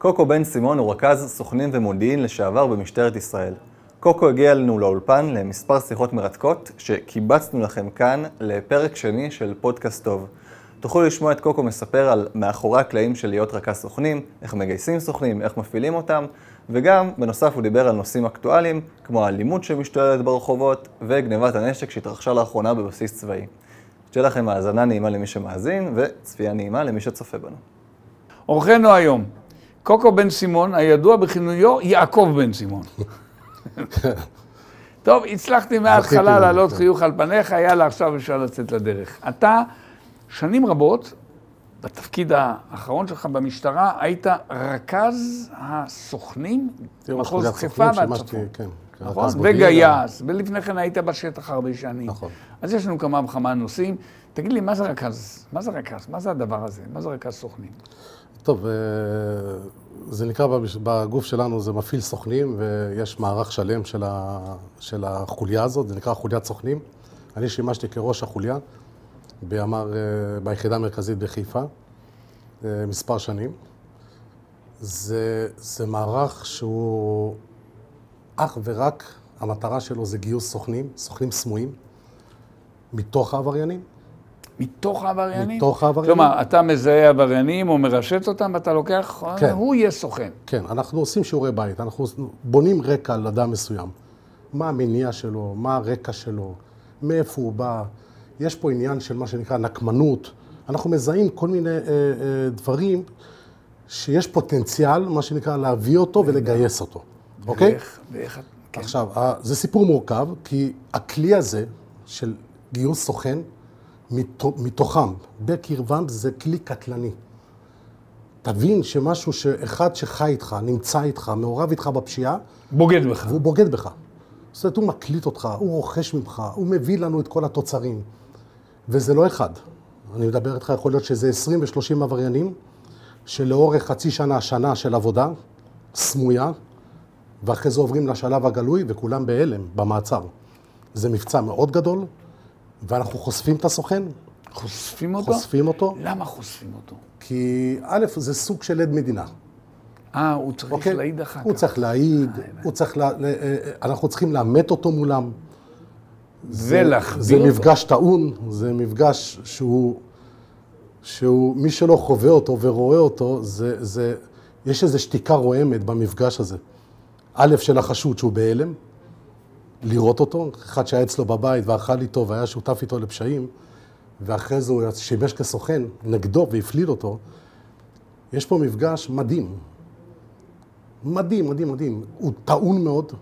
קוקו בן סימון הוא רכז סוכנים ומודיעין לשעבר במשטרת ישראל. קוקו הגיע אלינו לאולפן למספר שיחות מרתקות שקיבצנו לכם כאן לפרק שני של פודקאסט טוב. תוכלו לשמוע את קוקו מספר על מאחורי הקלעים של להיות רכז סוכנים, איך מגייסים סוכנים, איך מפעילים אותם, וגם, בנוסף, הוא דיבר על נושאים אקטואליים, כמו האלימות שמשתוללת ברחובות, וגנבת הנשק שהתרחשה לאחרונה בבסיס צבאי. שתהיה לכם האזנה נעימה למי שמאזין, וצפייה נעימה למי שצופה בנו. אורחנו היום, קוקו בן סימון, הידוע בכינויו יעקב בן סימון. טוב, הצלחתי מההתחלה להעלות חיוך על פניך, יאללה, עכשיו אפשר לצאת לדרך. אתה, שנים רבות, בתפקיד האחרון שלך במשטרה, היית רכז הסוכנים, מחוז חיפה והצפון. כן, נכון? וגייס, ולפני כן היית בשטח הרבה שנים. נכון. אז יש לנו כמה וכמה נושאים. תגיד לי, מה זה רכז? מה זה רכז? מה זה הדבר הזה? מה זה רכז סוכנים? טוב, אה, זה נקרא בגוף שלנו, זה מפעיל סוכנים, ויש מערך שלם של, ה, של החוליה הזאת, זה נקרא חוליית סוכנים. אני שימשתי כראש החוליה בימ"ר, אה, ביחידה המרכזית בחיפה, אה, מספר שנים. זה, זה מערך שהוא אך ורק, המטרה שלו זה גיוס סוכנים, סוכנים סמויים, מתוך העבריינים. מתוך העבריינים? מתוך העבריינים. כלומר, אתה מזהה עבריינים או מרשת אותם, ואתה לוקח, כן. הוא יהיה סוכן. כן, אנחנו עושים שיעורי בית, אנחנו בונים רקע על אדם מסוים. מה המניע שלו, מה הרקע שלו, מאיפה הוא בא. יש פה עניין של מה שנקרא נקמנות. אנחנו מזהים כל מיני אה, אה, דברים שיש פוטנציאל, מה שנקרא, להביא אותו ולגייס אותו. אוקיי? ואיך, ואיך, כן. עכשיו, זה סיפור מורכב, כי הכלי הזה של גיוס סוכן, מתוכם, בקרבם, זה כלי קטלני. תבין שמשהו שאחד שחי איתך, נמצא איתך, מעורב איתך בפשיעה, בוגד בך. והוא בוגד בך. זאת אומרת, הוא מקליט אותך, הוא רוכש ממך, הוא מביא לנו את כל התוצרים. וזה לא אחד. אני מדבר איתך, יכול להיות שזה 20 ו-30 עבריינים, שלאורך חצי שנה, שנה של עבודה, סמויה, ואחרי זה עוברים לשלב הגלוי, וכולם בהלם, במעצר. זה מבצע מאוד גדול, ואנחנו חושפים את הסוכן, חושפים אותו? חושפים אותו, למה חושפים אותו? כי א', זה סוג של עד מדינה. אה, הוא צריך אוקיי? להעיד אחר כך. הוא צריך להעיד, הוא צריך, לה, ל- אה, אנחנו צריכים לאמת אותו מולם. ולהחביא זה אותו. מפגש טעון, זה מפגש שהוא, שהוא, מי שלא חווה אותו ורואה אותו, זה, זה, יש איזו שתיקה רועמת במפגש הזה. א', של החשוד שהוא בהלם, לראות אותו, אחד שהיה אצלו בבית ואכל איתו והיה שותף איתו לפשעים, ואחרי זה הוא שימש כסוכן נגדו והפליל אותו, יש פה מפגש מדהים. מדהים, מדהים, מדהים. הוא טעון מאוד,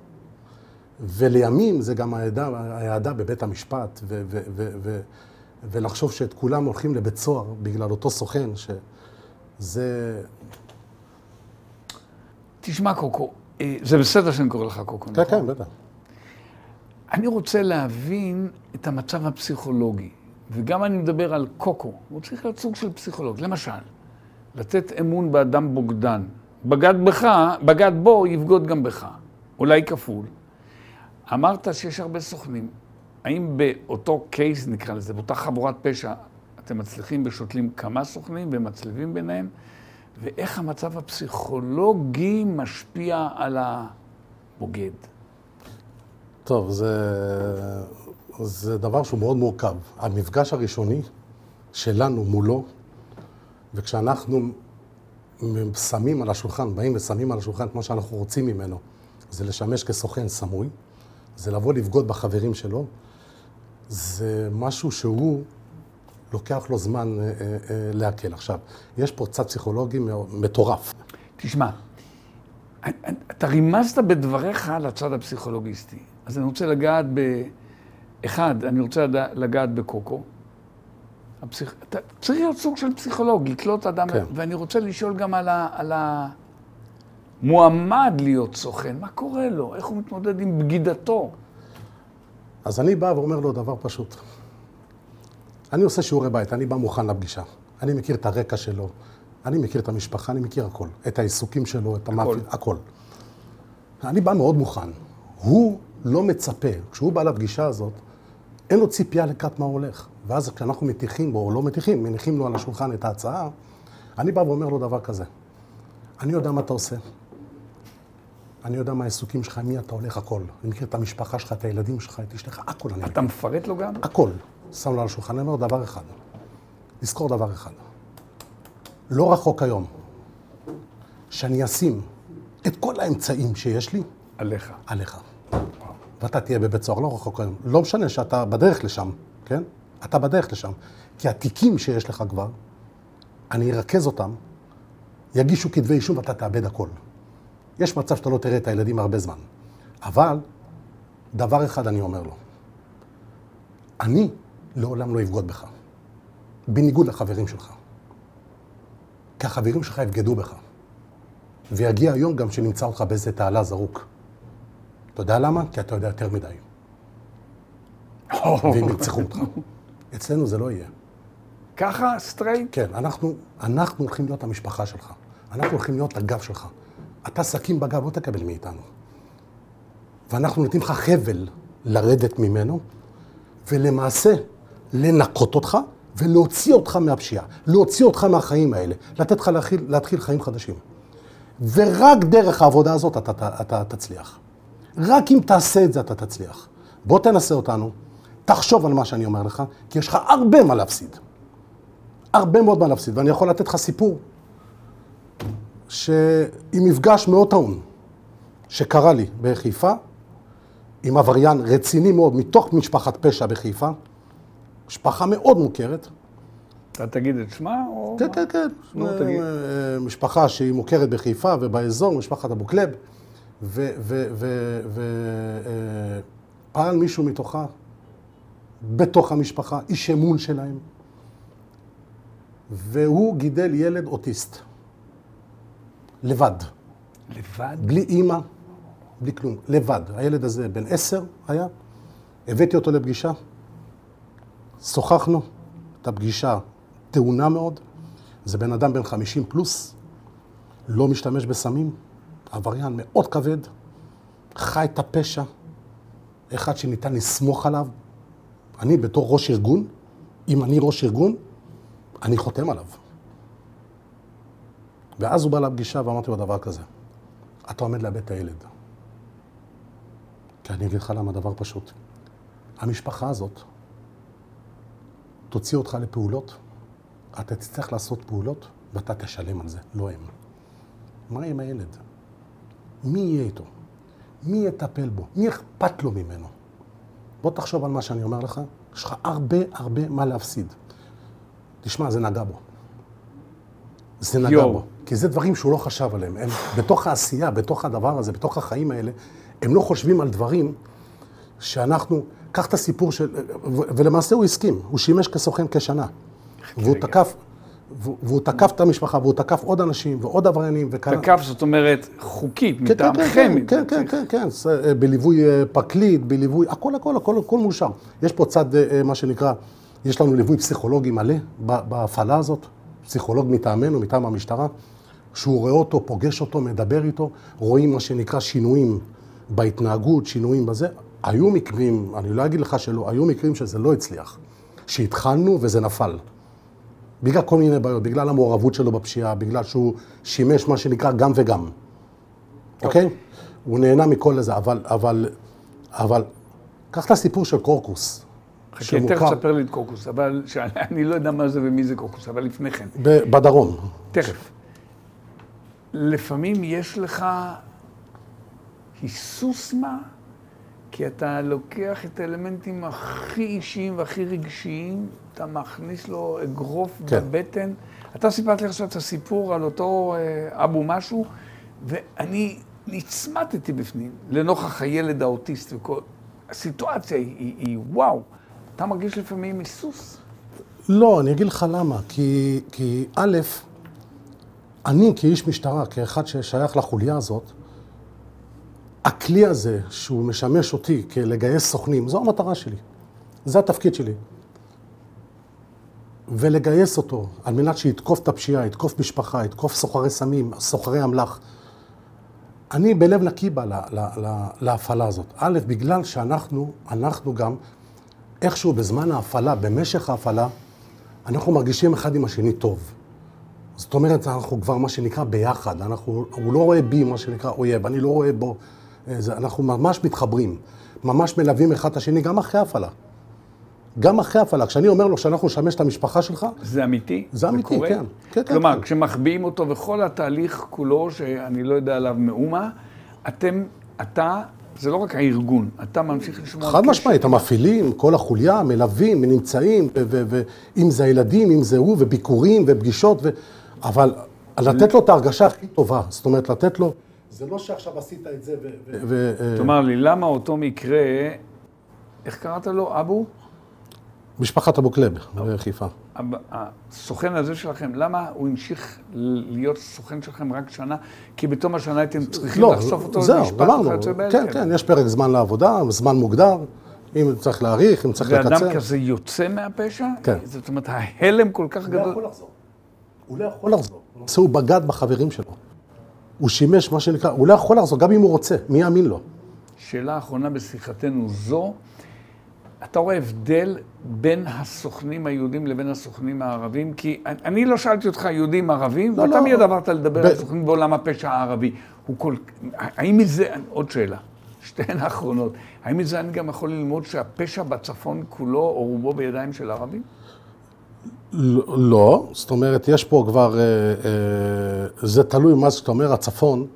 ולימים זה גם העדה בבית המשפט, ו- ו- ו- ולחשוב שאת כולם הולכים לבית סוהר בגלל אותו סוכן, שזה... תשמע, קוקו, אה, זה בסדר שאני קורא לך קוקו, כן, נכון? כן, בטח. אני רוצה להבין את המצב הפסיכולוגי, וגם אני מדבר על קוקו, הוא צריך להיות סוג של פסיכולוג. למשל, לתת אמון באדם בוגדן. בגד בך, בגד בו, יבגוד גם בך. אולי כפול. אמרת שיש הרבה סוכנים. האם באותו קייס, נקרא לזה, באותה חבורת פשע, אתם מצליחים ושותלים כמה סוכנים ומצליבים ביניהם? ואיך המצב הפסיכולוגי משפיע על הבוגד? טוב, זה, זה דבר שהוא מאוד מורכב. המפגש הראשוני שלנו מולו, וכשאנחנו שמים על השולחן, באים ושמים על השולחן את מה שאנחנו רוצים ממנו, זה לשמש כסוכן סמוי, זה לבוא לבגוד בחברים שלו, זה משהו שהוא, לוקח לו זמן אה, אה, אה, לעכל. עכשיו, יש פה צד פסיכולוגי מטורף. תשמע, אתה רימזת בדבריך לצד הפסיכולוגיסטי. אז אני רוצה לגעת ב... אחד, אני רוצה לגעת בקוקו. הפסיכ... אתה צריך להיות סוג של פסיכולוג, לקלוט אדם, כן. ואני רוצה לשאול גם על, ה... על המועמד להיות סוכן. מה קורה לו? איך הוא מתמודד עם בגידתו? אז אני בא ואומר לו דבר פשוט. אני עושה שיעורי בית, אני בא מוכן לפגישה. אני מכיר את הרקע שלו, אני מכיר את המשפחה, אני מכיר הכל. את העיסוקים שלו, את המאפין, הכל. אני בא מאוד מוכן. הוא לא מצפה, כשהוא בא לפגישה הזאת, אין לו ציפייה לקראת מה הולך. ואז כשאנחנו מטיחים בו, או לא מטיחים, מניחים לו על השולחן את ההצעה, אני בא ואומר לו דבר כזה. אני יודע מה אתה עושה. אני יודע מה העיסוקים שלך, מי אתה הולך, הכל. אני מכיר את המשפחה שלך, את הילדים שלך, את אשתך, הכל אני מכיר. אתה מפרט לו גם? הכל. שם לו על השולחן, אני אומר דבר אחד. לזכור דבר אחד. לא רחוק היום, שאני אשים את כל האמצעים שיש לי עליך. עליך. ואתה תהיה בבית סוהר, לא רחוק היום. לא משנה שאתה בדרך לשם, כן? אתה בדרך לשם. כי התיקים שיש לך כבר, אני ארכז אותם, יגישו כתבי אישום ואתה תאבד הכל. יש מצב שאתה לא תראה את הילדים הרבה זמן. אבל, דבר אחד אני אומר לו, אני לעולם לא אבגוד בך, בניגוד לחברים שלך. כי החברים שלך יבגדו בך. ויגיע היום גם שנמצא אותך באיזה תעלה זרוק. אתה יודע למה? כי אתה יודע יותר מדי. והם ירצחו אותך. אצלנו זה לא יהיה. ככה, straight? כן, אנחנו, אנחנו הולכים להיות המשפחה שלך. אנחנו הולכים להיות הגב שלך. אתה סכין בגב, לא תקבל מאיתנו. ואנחנו נותנים לך חבל לרדת ממנו, ולמעשה לנקות אותך ולהוציא אותך מהפשיעה, להוציא אותך מהחיים האלה, לתת לך להתחיל, להתחיל חיים חדשים. ורק דרך העבודה הזאת אתה, אתה, אתה תצליח. רק אם תעשה את זה אתה תצליח. בוא תנסה אותנו, תחשוב על מה שאני אומר לך, כי יש לך הרבה מה להפסיד. הרבה מאוד מה להפסיד, ואני יכול לתת לך סיפור שעם מפגש מאוד טעון שקרה לי בחיפה, עם עבריין רציני מאוד מתוך משפחת פשע בחיפה, משפחה מאוד מוכרת. אתה תגיד את שמה או... כן, כן, כן. נו, תגיד. אה, משפחה שהיא מוכרת בחיפה ובאזור, משפחת אבו-כלב, ופעל מישהו מתוכה, בתוך המשפחה, איש אמון שלהם, והוא גידל ילד אוטיסט, לבד, לבד? בלי אימא, בלי כלום, לבד. הילד הזה בן עשר היה, הבאתי אותו לפגישה, שוחחנו, הייתה פגישה טעונה מאוד, זה בן אדם בן 50 פלוס, לא משתמש בסמים, עבריין מאוד כבד, חי את הפשע, אחד שניתן לסמוך עליו. אני בתור ראש ארגון, אם אני ראש ארגון, אני חותם עליו. ואז הוא בא לפגישה ואמרתי לו דבר כזה, אתה עומד לאבד את הילד. כי אני אגיד לך למה דבר פשוט. המשפחה הזאת תוציא אותך לפעולות, אתה תצטרך לעשות פעולות ואתה תשלם על זה, לא הם. מה עם הילד? מי יהיה איתו? מי יטפל בו? מי אכפת לו ממנו? בוא תחשוב על מה שאני אומר לך, יש לך הרבה הרבה מה להפסיד. תשמע, זה נגע בו. זה נגע יואו. בו. כי זה דברים שהוא לא חשב עליהם. הם בתוך העשייה, בתוך הדבר הזה, בתוך החיים האלה, הם לא חושבים על דברים שאנחנו, קח את הסיפור של, ולמעשה הוא הסכים, הוא שימש כסוכן כשנה. והוא רגע. תקף, והוא תקף את המשפחה, והוא תקף עוד אנשים ועוד עבריינים. וכאן- תקף, זאת אומרת, חוקית, כן, כן, כן, מטעמכם. כן, כן, כן, כן, כן, אה, בליווי אה, פרקליט, בליווי, הכל, הכל, הכל, הכל מאושר. יש פה צד, אה, אה, מה שנקרא, יש לנו ליווי פסיכולוגי מלא בהפעלה הזאת, פסיכולוג מטעמנו, מטעם המשטרה, שהוא רואה אותו, פוגש אותו, מדבר איתו, רואים מה שנקרא שינויים בהתנהגות, שינויים בזה. היו מקרים, אני לא אגיד לך שלא, היו מקרים שזה לא הצליח, שהתחלנו וזה נפל. בגלל כל מיני בעיות, בגלל המעורבות שלו בפשיעה, בגלל שהוא שימש מה שנקרא גם וגם. אוקיי? הוא נהנה מכל זה, אבל, אבל, אבל, קח את הסיפור של קורקוס. חכה, תכף תספר לי את קוקוס, אבל אני לא יודע מה זה ומי זה קוקוס, אבל לפני כן. בדרום. תכף. לפעמים יש לך היסוס מה? כי אתה לוקח את האלמנטים הכי אישיים והכי רגשיים, אתה מכניס לו אגרוף כן. בבטן. אתה סיפרת לי עכשיו את הסיפור על אותו אה, אבו משהו, ואני נצמדתי בפנים לנוכח הילד האוטיסט וכל... הסיטואציה היא, היא, היא וואו. אתה מרגיש לפעמים היסוס? לא, אני אגיד לך למה. כי, כי א', אני כאיש משטרה, כאחד ששייך לחוליה הזאת, הכלי הזה שהוא משמש אותי כלגייס סוכנים, זו המטרה שלי. זה התפקיד שלי. ולגייס אותו על מנת שיתקוף את הפשיעה, יתקוף משפחה, יתקוף סוחרי סמים, סוחרי אמל"ח. אני בלב נקי בא לה, לה, לה, להפעלה הזאת. א', בגלל שאנחנו, אנחנו גם, איכשהו בזמן ההפעלה, במשך ההפעלה, אנחנו מרגישים אחד עם השני טוב. זאת אומרת, אנחנו כבר מה שנקרא ביחד, אנחנו, הוא לא רואה בי מה שנקרא אויב, אני לא רואה בו, זה, אנחנו ממש מתחברים, ממש מלווים אחד את השני, גם אחרי הפעלה. גם אחרי הפעלה, כשאני אומר לו שאנחנו נשמש את המשפחה שלך, זה אמיתי? זה אמיתי, קורה? כן. כן, כן, כלומר, כן. כשמחביאים אותו וכל התהליך כולו, שאני לא יודע עליו מאומה, אתם, אתה, זה לא רק הארגון, אתה ממשיך לשמור... חד. משמעית, המפעילים, כל החוליה, מלווים, נמצאים, ואם זה הילדים, אם זה הוא, וביקורים, ופגישות, ו... אבל לתת לו את ההרגשה הכי טובה, זאת אומרת, לתת לו... זה לא שעכשיו עשית את זה ו... ו- ו- תאמר לי, למה אותו מקרה, איך קראת לו? אבו? משפחת אבו קלב בחיפה. הסוכן הזה שלכם, למה הוא המשיך להיות סוכן שלכם רק שנה? כי בתום השנה הייתם צריכים לחשוף אותו לא, זהו, למשפט גמרנו. כן, כן, יש פרק זמן לעבודה, זמן מוגדר, אם צריך להאריך, אם צריך לקצר. ואדם כזה יוצא מהפשע? כן. זאת אומרת, ההלם כל כך הוא לא גדול. יכול לחזור. הוא לא יכול לחזור. למעשה הוא בגד בחברים שלו. הוא שימש מה שנקרא, הוא לא יכול לחזור, גם אם הוא רוצה, מי יאמין לו? שאלה אחרונה בשיחתנו זו, אתה רואה הבדל בין הסוכנים היהודים לבין הסוכנים הערבים? כי אני- לא שאלתי אותך יהודים ערבים, לא, ואתה לא. מיד עברת לדבר ב- על סוכנים בעולם הפשע הערבי. הוא כל... האם מזה, עוד שאלה, שתיהן האחרונות, האם מזה אני גם יכול ללמוד שהפשע בצפון כולו או רובו בידיים של ערבים? לא, זאת אומרת, יש פה כבר, אה, אה, זה תלוי מה שאתה אומר, הצפון,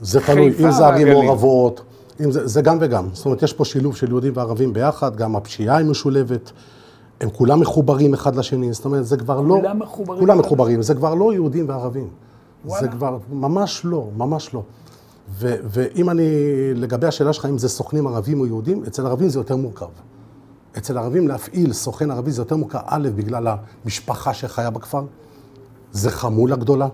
זה תלוי, אם זה ערים. מעורבות, זה, זה גם וגם. זאת אומרת, יש פה שילוב של יהודים וערבים ביחד, גם הפשיעה היא משולבת, הם כולם מחוברים אחד לשני, זאת אומרת, זה כבר לא... כולם מחוברים כולם מחוברים, זה כבר לא יהודים וערבים. זה וואלה. כבר, ממש לא, ממש לא. ו, ואם אני, לגבי השאלה שלך, אם זה סוכנים ערבים או יהודים, אצל ערבים זה יותר מורכב. אצל ערבים להפעיל סוכן ערבי זה יותר מוכר, א', בגלל המשפחה שחיה בכפר, זה חמולה גדולה,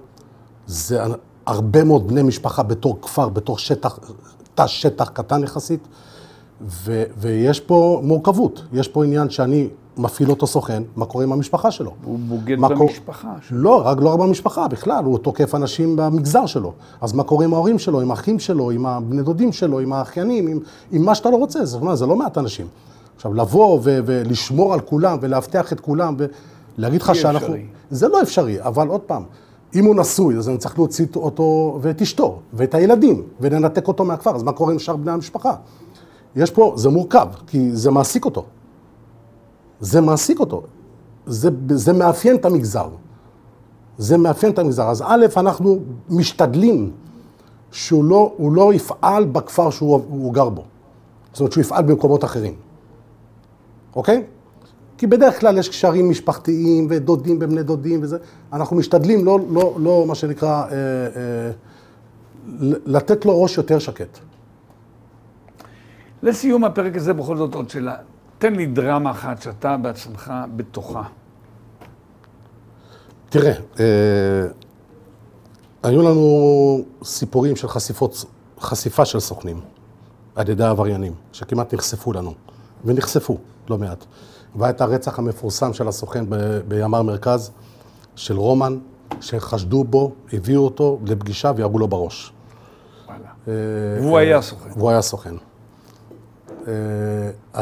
זה הרבה מאוד בני משפחה בתור כפר, בתור שטח, תא שטח קטן יחסית, ו, ויש פה מורכבות, יש פה עניין שאני מפעיל אותו סוכן, מה קורה עם המשפחה שלו? הוא בוגד במשפחה שלו. לא, רק לא רק במשפחה, בכלל, הוא תוקף אנשים במגזר שלו. אז מה קורה עם ההורים שלו, עם האחים שלו, עם הבני דודים שלו, עם האחיינים, עם, עם מה שאתה לא רוצה, זאת אומרת, זה לא מעט אנשים. עכשיו, לבוא ו- ולשמור על כולם ולאבטח את כולם ולהגיד לך שאנחנו... אפשרי. זה לא אפשרי, אבל עוד פעם, אם הוא נשוי, אז אני צריך להוציא אותו ואת אשתו ואת הילדים ולנתק אותו מהכפר, אז מה קורה עם שאר בני המשפחה? יש פה, זה מורכב, כי זה מעסיק אותו. זה מעסיק אותו. זה, זה מאפיין את המגזר. זה מאפיין את המגזר. אז א', אנחנו משתדלים שהוא לא, לא יפעל בכפר שהוא הוא גר בו. זאת אומרת, שהוא יפעל במקומות אחרים. אוקיי? כי בדרך כלל יש קשרים משפחתיים ודודים ובני דודים וזה. אנחנו משתדלים לא, לא, לא מה שנקרא, אה, אה, לתת לו ראש יותר שקט. לסיום הפרק הזה בכל זאת עוד שאלה. תן לי דרמה אחת שאתה בעצמך בתוכה. תראה, אה, היו לנו סיפורים של חשיפות, חשיפה של סוכנים על ידי העבריינים, שכמעט נחשפו לנו, ונחשפו לא מעט. והיה את הרצח המפורסם של הסוכן ב- בימ"ר מרכז, של רומן, שחשדו בו, הביאו אותו לפגישה וירו לו בראש. וואלה. אה, והוא היה סוכן. והוא היה סוכן.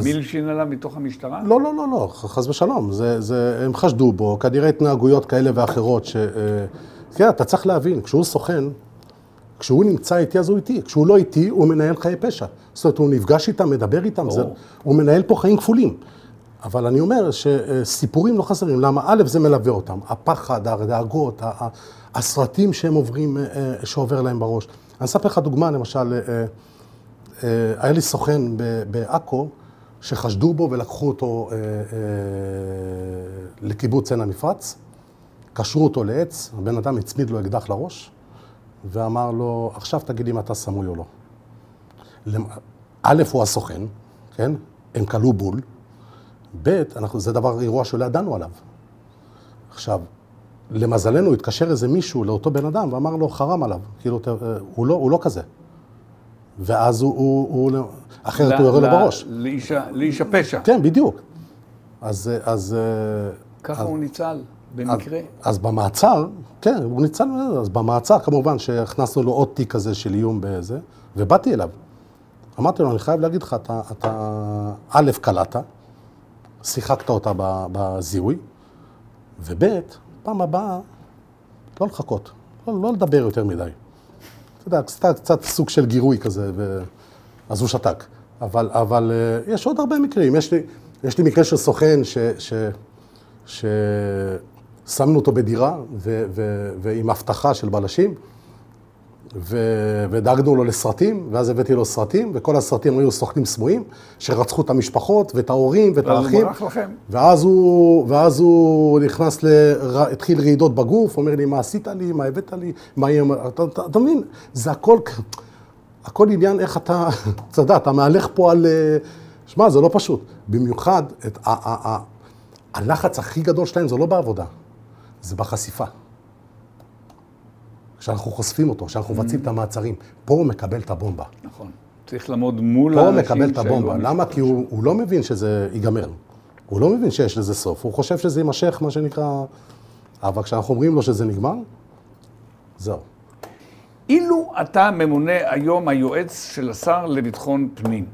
מילשין עליו מתוך המשטרה? לא, לא, לא, לא, חס ושלום. זה, זה, הם חשדו בו, כנראה התנהגויות כאלה ואחרות ש... אה, כן, אתה צריך להבין, כשהוא סוכן, כשהוא נמצא איתי, אז הוא איתי. כשהוא לא איתי, הוא מנהל חיי פשע. זאת אומרת, הוא נפגש איתם, מדבר איתם, זה. הוא מנהל פה חיים כפולים. אבל אני אומר שסיפורים לא חסרים. למה? א', זה מלווה אותם. הפחד, הדאגות, הסרטים שהם עוברים, אה, אה, שעובר להם בראש. אני אספר לך דוגמה, למשל, אה, היה לי סוכן בעכו, שחשדו בו ולקחו אותו לקיבוץ עין המפרץ, קשרו אותו לעץ, הבן אדם הצמיד לו אקדח לראש, ואמר לו, עכשיו תגיד אם אתה סמוי או לא. א', הוא הסוכן, כן? הם כלו בול. ב', אנחנו, זה דבר, אירוע שלא ידענו עליו. עכשיו, למזלנו התקשר איזה מישהו לאותו בן אדם ואמר לו, חרם עליו, כאילו, ת- הוא לא, הוא לא כזה. ואז הוא, הוא, הוא אחרת הוא יורה לו בראש. לאיש הפשע. כן, בדיוק. אז, אז, אה, ככה אז- הוא ניצל, במקרה. אז במעצר, כן, הוא ניצל, מזה, אז במעצר כמובן שהכנסנו לו עוד תיק כזה של איום בזה, ובאתי אליו. אמרתי לו, אני חייב להגיד לך, אתה, אתה א', קלעת, שיחקת אותה בזיהוי, וב', פעם הבאה, לא לחכות, לא, לא לדבר יותר מדי. אתה יודע, קצת, קצת סוג של גירוי כזה, ו... אז הוא שתק. אבל, אבל אה, יש עוד הרבה מקרים. יש לי, יש לי מקרה של סוכן ש... ש... ששמנו אותו בדירה ו, ו, ועם אבטחה של בלשים, ו, ודאגנו לו לסרטים, ואז הבאתי לו סרטים, וכל הסרטים היו סוכנים סמויים, שרצחו את המשפחות ואת ההורים ואת האחים. ואז הוא, ואז הוא נכנס, ל... התחיל רעידות בגוף, אומר לי, מה עשית לי, מה הבאת לי, מה יהיה... אתה, אתה, אתה מבין? זה הכל, הכל עניין איך אתה, אתה יודע, אתה מהלך פה על... אה, שמע, זה לא פשוט. במיוחד, את, ה, ה, ה, הלחץ הכי גדול שלהם זה לא בעבודה, זה בחשיפה. כשאנחנו חושפים אותו, כשאנחנו מבצעים את המעצרים, פה הוא מקבל את הבומבה. נכון. צריך לעמוד מול האנשים פה הוא מקבל את הבומבה. למה? כי הוא, הוא לא מבין שזה ייגמר. הוא לא מבין שיש לזה סוף. הוא חושב שזה יימשך, מה שנקרא... אבל כשאנחנו אומרים לו שזה נגמר, זהו. אילו אתה ממונה היום היועץ של השר לביטחון פנים,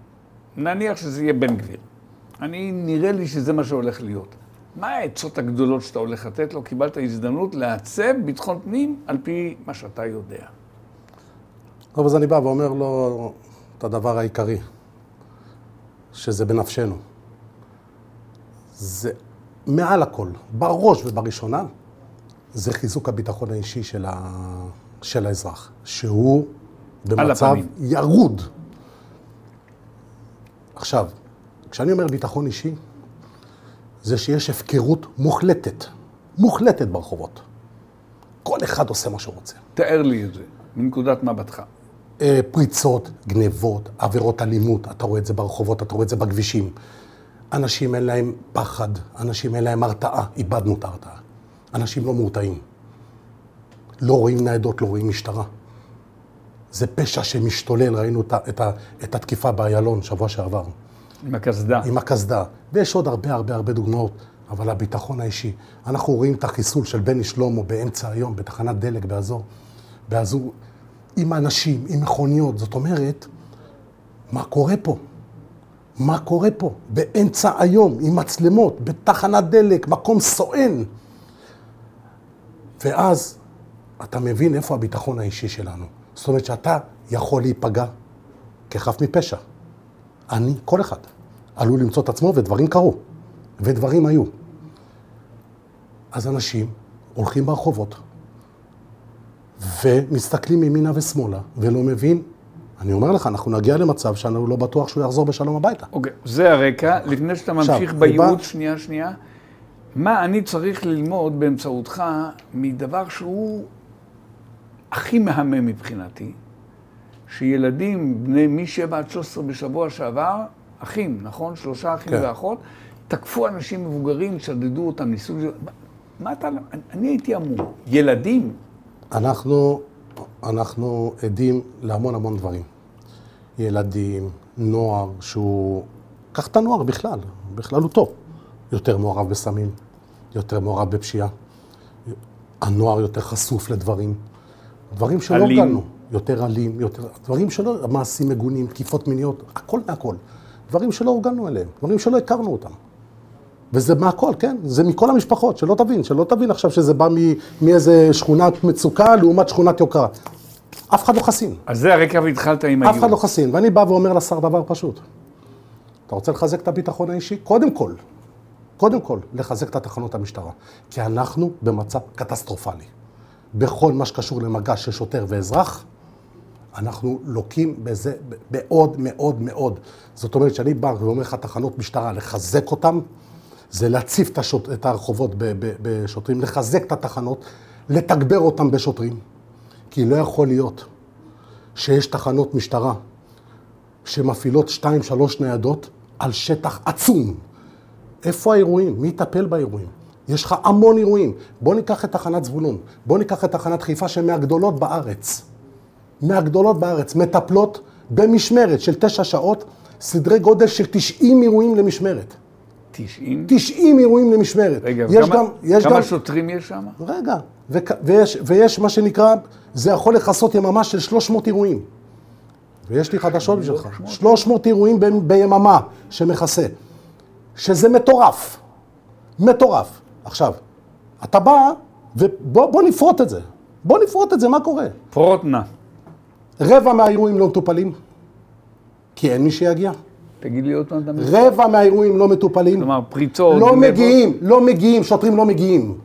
נניח שזה יהיה בן גביר. אני, נראה לי שזה מה שהולך להיות. מה העצות הגדולות שאתה הולך לתת לו? קיבלת הזדמנות לעצב ביטחון פנים על פי מה שאתה יודע. טוב, אז אני בא ואומר לו את הדבר העיקרי, שזה בנפשנו. זה מעל הכל, בראש ובראשונה, זה חיזוק הביטחון האישי של, ה... של האזרח, שהוא במצב ירוד. עכשיו, כשאני אומר ביטחון אישי, זה שיש הפקרות מוחלטת, מוחלטת ברחובות. כל אחד עושה מה שהוא רוצה. תאר לי את זה, מנקודת מבטך. אה, פריצות, גנבות, עבירות אלימות, אתה רואה את זה ברחובות, אתה רואה את זה בכבישים. אנשים אין להם פחד, אנשים אין להם הרתעה, איבדנו את ההרתעה. אנשים לא מורתעים. לא רואים ניידות, לא רואים משטרה. זה פשע שמשתולל, ראינו את, את, את התקיפה באיילון שבוע שעבר. עם הקסדה. עם הקסדה. ויש עוד הרבה הרבה הרבה דוגמאות, אבל הביטחון האישי. אנחנו רואים את החיסול של בני שלמה באמצע היום, בתחנת דלק באזור, באזור, עם אנשים, עם מכוניות. זאת אומרת, מה קורה פה? מה קורה פה? באמצע היום, עם מצלמות, בתחנת דלק, מקום סואן. ואז אתה מבין איפה הביטחון האישי שלנו. זאת אומרת שאתה יכול להיפגע כחף מפשע. אני, כל אחד, עלול למצוא את עצמו, ודברים קרו, ודברים היו. אז אנשים הולכים ברחובות, ומסתכלים ימינה ושמאלה, ולא מבין, אני אומר לך, אנחנו נגיע למצב שאני לא בטוח שהוא יחזור בשלום הביתה. אוקיי, okay, זה הרקע. לפני שאתה ממשיך בייעוץ. שנייה, שנייה, מה אני צריך ללמוד באמצעותך מדבר שהוא הכי מהמם מבחינתי, שילדים בני מ-7 עד 13 בשבוע שעבר, אחים, נכון? שלושה אחים כן. ואחות, תקפו אנשים מבוגרים, שדדו אותם, ניסו... מה אתה... אני הייתי אמור. ילדים. אנחנו, אנחנו עדים להמון המון דברים. ילדים, נוער, שהוא... קח את הנוער בכלל, בכלל הוא טוב. יותר מעורב בסמים, יותר מעורב בפשיעה. הנוער יותר חשוף לדברים. דברים שלא הורגלנו. יותר אלים, יותר... דברים שלא... מעשים מגונים, תקיפות מיניות, הכל מהכל. דברים שלא הורגלנו אליהם, דברים שלא הכרנו אותם. וזה מהכל, כן? זה מכל המשפחות, שלא תבין, שלא תבין עכשיו שזה בא מאיזה שכונת מצוקה לעומת שכונת יוקרה. אף אחד לא חסין. אז זה הרקע והתחלת עם הגיור. אף אחד לא חסין, ואני בא ואומר לשר דבר פשוט. אתה רוצה לחזק את הביטחון האישי? קודם כל, קודם כל, לחזק את התחנות המשטרה. כי אנחנו במצב קטסטרופלי. בכל מה שקשור למגע של שוטר ואזרח, אנחנו לוקים בזה מאוד מאוד מאוד. זאת אומרת, שאני בא ואומר לך תחנות משטרה, לחזק אותן, זה להציף את, השוט, את הרחובות בשוטרים, לחזק את התחנות, לתגבר אותן בשוטרים. כי לא יכול להיות שיש תחנות משטרה שמפעילות שתיים, שלוש ניידות על שטח עצום. איפה האירועים? מי יטפל באירועים? יש לך המון אירועים. בוא ניקח את תחנת זבולון, בוא ניקח את תחנת חיפה שהן מהגדולות בארץ. מהגדולות בארץ, מטפלות במשמרת של תשע שעות, סדרי גודל של 90 אירועים למשמרת. 90? 90 אירועים למשמרת. רגע, יש כמה, גם, יש כמה גם, שוטרים יש שם? רגע, ו, ויש, ויש מה שנקרא, זה יכול לכסות יממה של 300 אירועים. ויש לי חדשות בשבילך, 300 אירועים ב, ביממה שמכסה, שזה מטורף, מטורף. עכשיו, אתה בא, ובוא נפרוט את זה. בוא נפרוט את זה, מה קורה? פרוט נא. רבע מהאירועים לא מטופלים, כי אין מי שיגיע. תגיד לי עוד פעם. רבע מהאירועים לא מטופלים. כלומר, פריצות, לא. מגיעים, לא מגיעים, שוטרים לא מגיעים.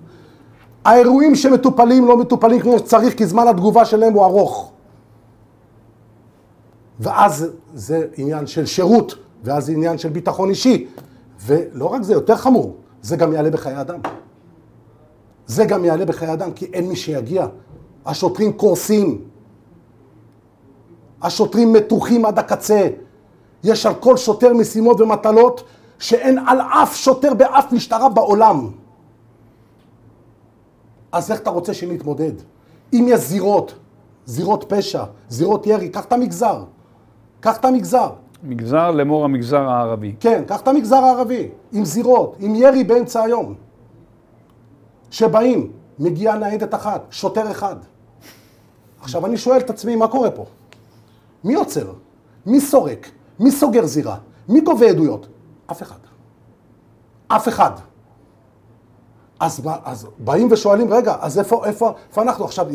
האירועים שמטופלים לא מטופלים כמו שצריך, כי זמן התגובה שלהם הוא ארוך. ואז זה עניין של שירות, ואז זה עניין של ביטחון אישי. ולא רק זה, יותר חמור, זה גם יעלה בחיי אדם. זה גם יעלה בחיי אדם, כי אין מי שיגיע. השוטרים קורסים. השוטרים מתוחים עד הקצה. יש על כל שוטר משימות ומטלות שאין על אף שוטר באף משטרה בעולם. אז איך אתה רוצה שנתמודד? אם יש זירות, זירות פשע, זירות ירי, קח את המגזר. קח את המגזר. מגזר לאמור המגזר הערבי. כן, קח את המגזר הערבי, עם זירות, עם ירי באמצע היום. שבאים, מגיעה ניידת אחת, שוטר אחד. עכשיו אני שואל את עצמי, מה קורה פה? מי עוצר? מי סורק? מי סוגר זירה? מי גובה עדויות? אף אחד. אף אחד. אז, אז באים ושואלים, רגע, אז איפה, איפה, איפה אנחנו עכשיו?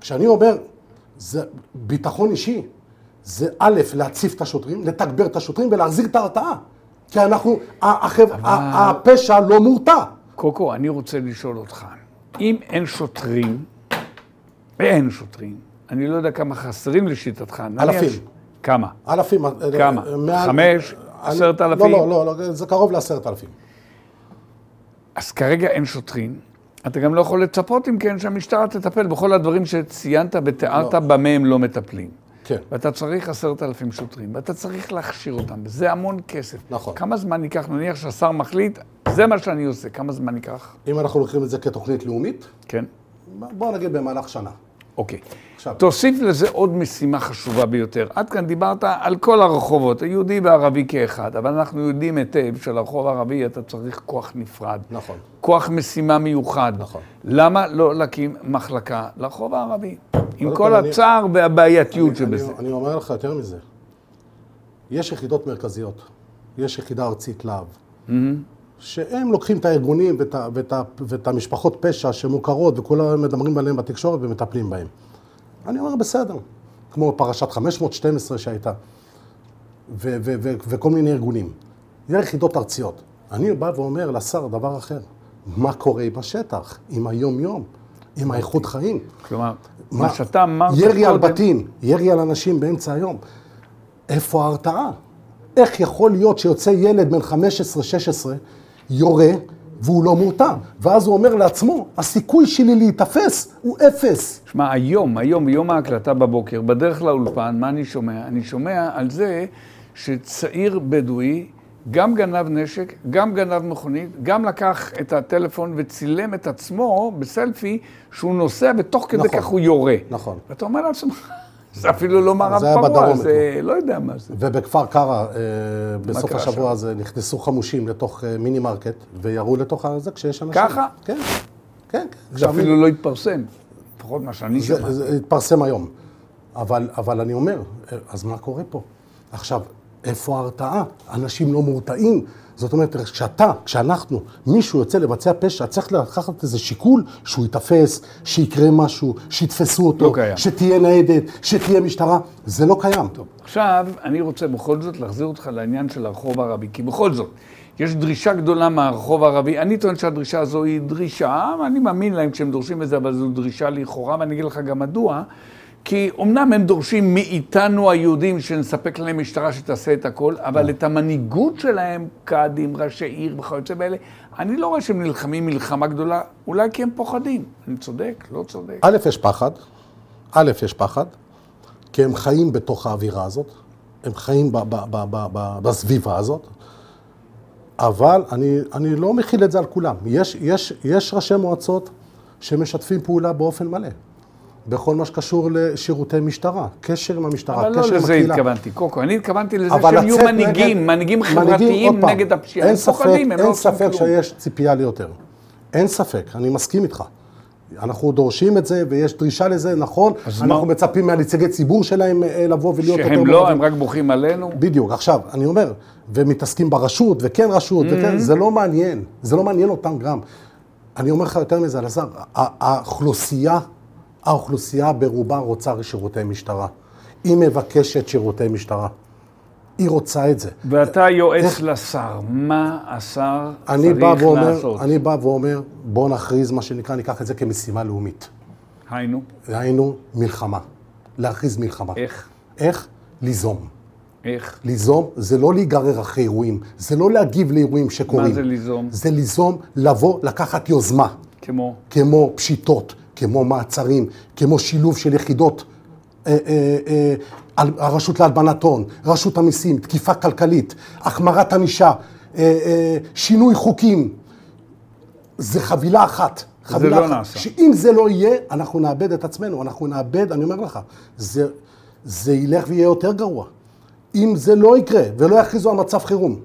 כשאני אומר, זה ביטחון אישי, זה א', להציף את השוטרים, לתגבר את השוטרים ולהחזיר את ההרתעה. כי אנחנו, החב- ה- הפשע לא מורתע. קוקו, אני רוצה לשאול אותך, אם אין שוטרים, ואין שוטרים, אני לא יודע כמה חסרים לשיטתך. אלפים. כמה? אלפים. אה, כמה? מעל- חמש? עשרת אלפים? לא, לא, לא, זה קרוב לעשרת אלפים. אז כרגע אין שוטרים. אתה גם לא יכול לצפות, אם כן, שהמשטרה תטפל בכל הדברים שציינת ותיארת במה הם לא מטפלים. כן. ואתה צריך עשרת אלפים שוטרים, ואתה צריך להכשיר אותם, וזה המון כסף. נכון. כמה זמן ייקח, נניח שהשר מחליט, זה מה שאני עושה, כמה זמן ייקח? אם אנחנו לוקחים את זה כתוכנית לאומית, כן? בואו נגיד במהלך שנה. אוקיי. עכשיו- תוסיף לזה עוד משימה חשובה ביותר. עד כאן דיברת על כל הרחובות, היהודי והערבי כאחד, אבל אנחנו יודעים היטב שלרחוב הערבי אתה צריך כוח נפרד. נכון. כוח משימה מיוחד. נכון. למה לא להקים מחלקה לרחוב הערבי? עם כל כל, אני- הצער והבעייתיות אני, שבזה. אני אומר לך יותר מזה. יש יחידות מרכזיות, יש יחידה ארצית להב, שהם לוקחים את הארגונים ואת, ואת, ואת המשפחות פשע שמוכרות וכולם מדברים עליהם בתקשורת ומטפלים בהם. אני אומר, בסדר. כמו פרשת 512 שהייתה, ו- ו- ו- וכל מיני ארגונים. זה יחידות ארציות. אני בא ואומר לשר דבר אחר, מה קורה עם השטח, עם היום-יום, עם האיכות חיים? כלומר, מה שאתה אמרת ירי על בתים, ירי על אנשים באמצע היום. איפה ההרתעה? איך יכול להיות שיוצא ילד בן 15-16, יורה, והוא לא מורתע? ואז הוא אומר לעצמו, הסיכוי שלי להיתפס הוא אפס. שמע, היום, היום, ביום ההקלטה בבוקר, בדרך לאולפן, מה אני שומע? אני שומע על זה שצעיר בדואי גם גנב נשק, גם גנב מכונית, גם לקח את הטלפון וצילם את עצמו בסלפי שהוא נוסע ותוך כדי נכון. כך הוא יורה. נכון. ואתה אומר לעצמך, זה אפילו לא מערב פרוע, זה לא יודע מה זה. ובכפר קרא, אה, בסוף השבוע הזה, נכנסו חמושים לתוך אה, מיני מרקט, וירו לתוך זה כשיש אנשים. ככה? כן, כן. כן. זה אפילו לא התפרסם, לפחות מה שאני שמעתי. זה התפרסם היום. אבל, אבל אני אומר, אז מה קורה פה? עכשיו, איפה ההרתעה? אנשים לא מורתעים. זאת אומרת, כשאתה, כשאנחנו, מישהו יוצא לבצע פשע, צריך לקחת איזה שיקול שהוא ייתפס, שיקרה משהו, שיתפסו אותו, לא קיים. שתהיה ניידת, שתהיה משטרה. זה לא קיים. עכשיו, אני רוצה בכל זאת להחזיר אותך לעניין של הרחוב הערבי, כי בכל זאת, יש דרישה גדולה מהרחוב הערבי. אני טוען שהדרישה הזו היא דרישה, אני מאמין להם כשהם דורשים את זה, אבל זו דרישה לכאורה, ואני אגיד לך גם מדוע. כי אמנם הם דורשים מאיתנו היהודים שנספק להם משטרה שתעשה את הכל, אבל את המנהיגות שלהם, קאדים, ראשי עיר וכיוצא באלה, אני לא רואה שהם נלחמים מלחמה גדולה, אולי כי הם פוחדים. אני צודק? לא צודק. א', יש פחד, א', יש פחד, כי הם חיים בתוך האווירה הזאת, הם חיים ב- ב- ב- ב- ב- בסביבה הזאת, אבל אני, אני לא מכיל את זה על כולם. יש, יש, יש ראשי מועצות שמשתפים פעולה באופן מלא, בכל מה שקשור לשירותי משטרה, קשר עם המשטרה, אבל לא קשר עם לזה הקהילה. התכוונתי, קוקו. אני התכוונתי לזה אבל שהם יהיו מנהיגים, מנהיגים חברתיים נגד הפשיעה. אין הם ספק, לא אין עושים ספק. שיש ציפייה ליותר. אין ספק, אני מסכים איתך. אנחנו דורשים את זה ויש דרישה לזה, נכון. אנחנו מה- מצפים מהנציגי ציבור שלהם אה, לבוא ולהיות יותר שהם לא, מעורבים. הם רק בוכים עלינו. בדיוק, עכשיו, אני אומר, ומתעסקים ברשות, וכן רשות, Mm-hmm. וכן, זה לא מעניין, זה לא מעניין אותם גם. אני אומר לך יותר מזה, אלעזר, ה- האוכלוסייה האוכלוסייה ברובה רוצה שירותי משטרה. היא מבקשת שירותי משטרה. היא רוצה את זה. ואתה יועץ לשר, מה השר בא צריך ואומר, לעשות? אני בא ואומר, בואו נכריז מה שנקרא, ניקח את זה כמשימה לאומית. היינו, היינו מלחמה. להכריז מלחמה. איך? איך? ליזום. איך? ליזום זה לא להיגרר אחרי אירועים, זה לא להגיב לאירועים שקורים. מה זה ליזום? זה ליזום, לבוא, לקחת יוזמה, כמו? כמו פשיטות, כמו מעצרים, כמו שילוב של יחידות, אה, אה, אה, הרשות להלבנת הון, רשות המיסים, תקיפה כלכלית, החמרת ענישה, שינוי חוקים. זה חבילה אחת. חבילה לא אחת. נעשה. שאם זה לא יהיה, אנחנו נאבד את עצמנו, אנחנו נאבד, אני אומר לך, זה, זה ילך ויהיה יותר גרוע. אם זה לא יקרה ולא יכריזו על מצב חירום,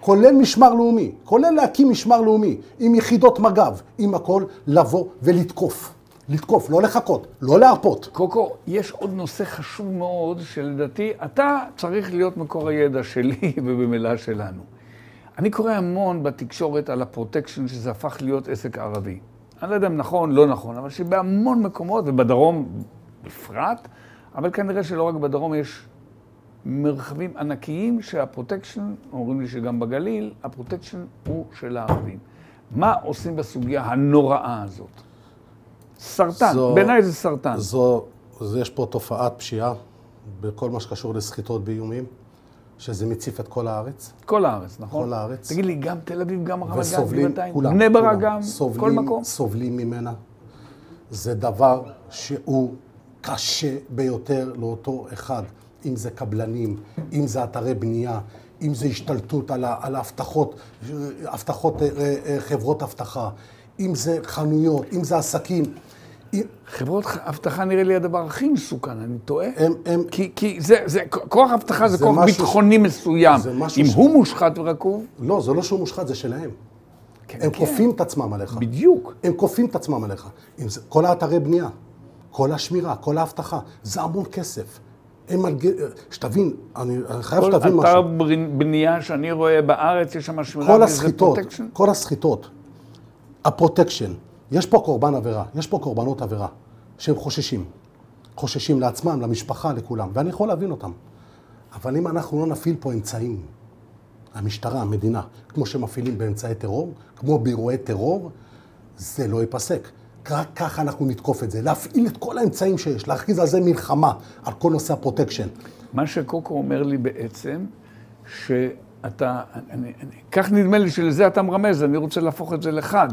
כולל משמר לאומי, כולל להקים משמר לאומי, עם יחידות מג"ב, עם הכל, לבוא ולתקוף. לתקוף, לא לחכות, לא להרפות. קוקו, יש עוד נושא חשוב מאוד, שלדעתי אתה צריך להיות מקור הידע שלי ובמילה שלנו. אני קורא המון בתקשורת על הפרוטקשן, שזה הפך להיות עסק ערבי. אני לא יודע אם נכון, לא נכון, אבל שבהמון מקומות, ובדרום בפרט, אבל כנראה שלא רק בדרום, יש מרחבים ענקיים שהפרוטקשן, אומרים לי שגם בגליל, הפרוטקשן הוא של הערבים. מה עושים בסוגיה הנוראה הזאת? סרטן, זו- בעיניי זה סרטן. זו, זו, יש פה תופעת פשיעה בכל מה שקשור לסחיטות באיומים, שזה מציף את כל הארץ, כל הארץ, נכון? כל הארץ. תגיד לי, גם תל אביב, גם רמת גן, וסובלים, גבעתיים, כולם, בני ברק גם, סובלים, כל מקום. סובלים ממנה. זה דבר שהוא קשה ביותר לאותו אחד, אם זה קבלנים, אם זה אתרי בנייה, אם זה השתלטות על, ההבטחות, הבטחות, אה, אה, חברות אבטחה, אם זה חנויות, אם זה עסקים. חברות אבטחה נראה לי הדבר הכי מסוכן, אני טועה? הם, הם, כי, כי זה, זה, כוח אבטחה זה, זה כוח משהו ביטחוני מסוים. זה משהו אם ש- הוא מושחת ורקוב, לא, זה לא שהוא מושחת, זה שלהם. כן, הם כן. כופים את עצמם עליך. בדיוק. הם כופים את עצמם עליך. זה, כל האתרי בנייה, כל השמירה, כל האבטחה, זה המון כסף. הם מלג... שתבין, אני, אני חייב כל שתבין אתר משהו. בר- בנייה שאני רואה בארץ, יש שם שמירה כל הסחיטות? כל הסחיטות, הפרוטקשן, יש פה קורבן עבירה, יש פה קורבנות עבירה, שהם חוששים. חוששים לעצמם, למשפחה, לכולם, ואני יכול להבין אותם. אבל אם אנחנו לא נפעיל פה אמצעים, המשטרה, המדינה, כמו שמפעילים באמצעי טרור, כמו באירועי טרור, זה לא ייפסק. רק ככה אנחנו נתקוף את זה, להפעיל את כל האמצעים שיש, להכריז על זה מלחמה, על כל נושא הפרוטקשן. מה שקוקו אומר לי בעצם, שאתה, אני, אני, כך נדמה לי שלזה אתה מרמז, אני רוצה להפוך את זה לחד,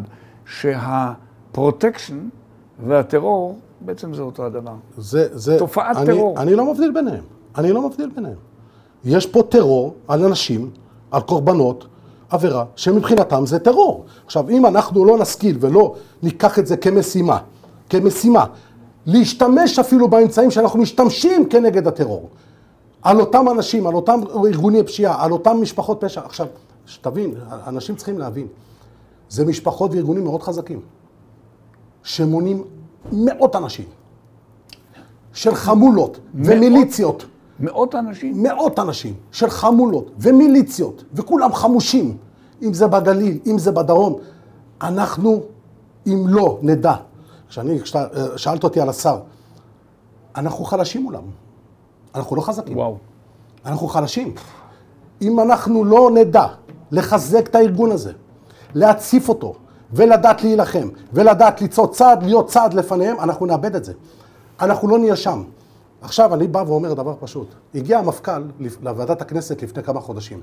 שהפרוטקשן והטרור, בעצם זה אותו הדבר. זה, זה... תופעת אני, טרור. אני לא מבדיל ביניהם. אני לא מבדיל ביניהם. יש פה טרור על אנשים, על קורבנות, עבירה, שמבחינתם זה טרור. עכשיו, אם אנחנו לא נשכיל ולא ניקח את זה כמשימה, כמשימה, להשתמש אפילו באמצעים שאנחנו משתמשים כנגד הטרור, על אותם אנשים, על אותם ארגוני פשיעה, על אותם משפחות פשע. עכשיו, שתבין, אנשים צריכים להבין, זה משפחות וארגונים מאוד חזקים, שמונים מאות אנשים, של חמולות ומיליציות. מאות אנשים? מאות אנשים של חמולות ומיליציות, וכולם חמושים, אם זה בגליל, אם זה בדרום. אנחנו, אם לא נדע, כשאני, כשאתה אה, שאלת אותי על השר, אנחנו חלשים מולם, אנחנו לא חזקים, וואו. אנחנו חלשים. אם אנחנו לא נדע לחזק את הארגון הזה, להציף אותו, ולדעת להילחם, ולדעת לצעוד צעד, להיות צעד לפניהם, אנחנו נאבד את זה. אנחנו לא נהיה שם. עכשיו, אני בא ואומר דבר פשוט. הגיע המפכ"ל לוועדת הכנסת לפני כמה חודשים,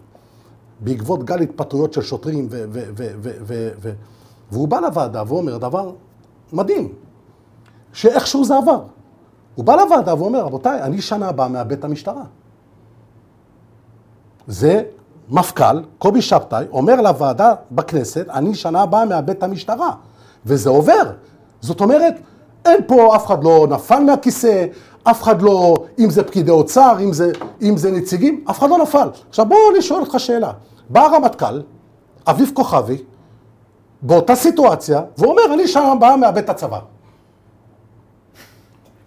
בעקבות גל התפטרויות של שוטרים, ו- ו- ו- ו- ו- ו- והוא בא לוועדה ואומר דבר מדהים, שאיכשהו זה עבר. הוא בא לוועדה ואומר, רבותיי, אני שנה הבאה מאבד את המשטרה. זה מפכ"ל, קובי שבתאי, אומר לוועדה בכנסת, אני שנה הבאה מאבד את המשטרה. וזה עובר. זאת אומרת, אין פה, אף אחד לא נפל מהכיסא, אף אחד לא, אם זה פקידי אוצר, אם זה, אם זה נציגים, אף אחד לא נפל. עכשיו בואו אני שואל אותך שאלה. בא הרמטכ"ל, אביב כוכבי, באותה סיטואציה, ואומר, אני שנה הבאה מאבד את הצבא.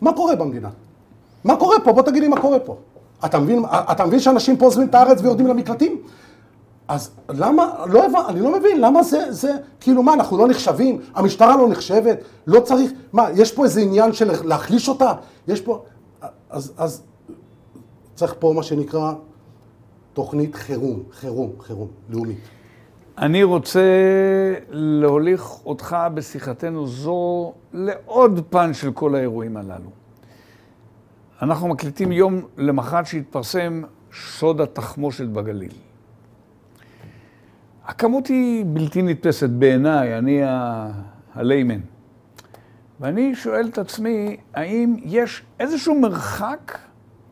מה קורה במדינה? מה קורה פה? בוא תגיד לי מה קורה פה. אתה מבין, אתה מבין שאנשים פה עוזבים את הארץ ויורדים למקלטים? אז למה, לא הבנ... אני לא מבין, למה זה, זה, כאילו מה, אנחנו לא נחשבים? המשטרה לא נחשבת? לא צריך, מה, יש פה איזה עניין של להחליש אותה? יש פה, אז, אז צריך פה מה שנקרא תוכנית חירום, חירום, חירום, לאומית. אני רוצה להוליך אותך בשיחתנו זו לעוד פן של כל האירועים הללו. אנחנו מקליטים יום למחרת שהתפרסם סוד התחמושת בגליל. הכמות היא בלתי נתפסת בעיניי, אני הליימן. ואני שואל את עצמי, האם יש איזשהו מרחק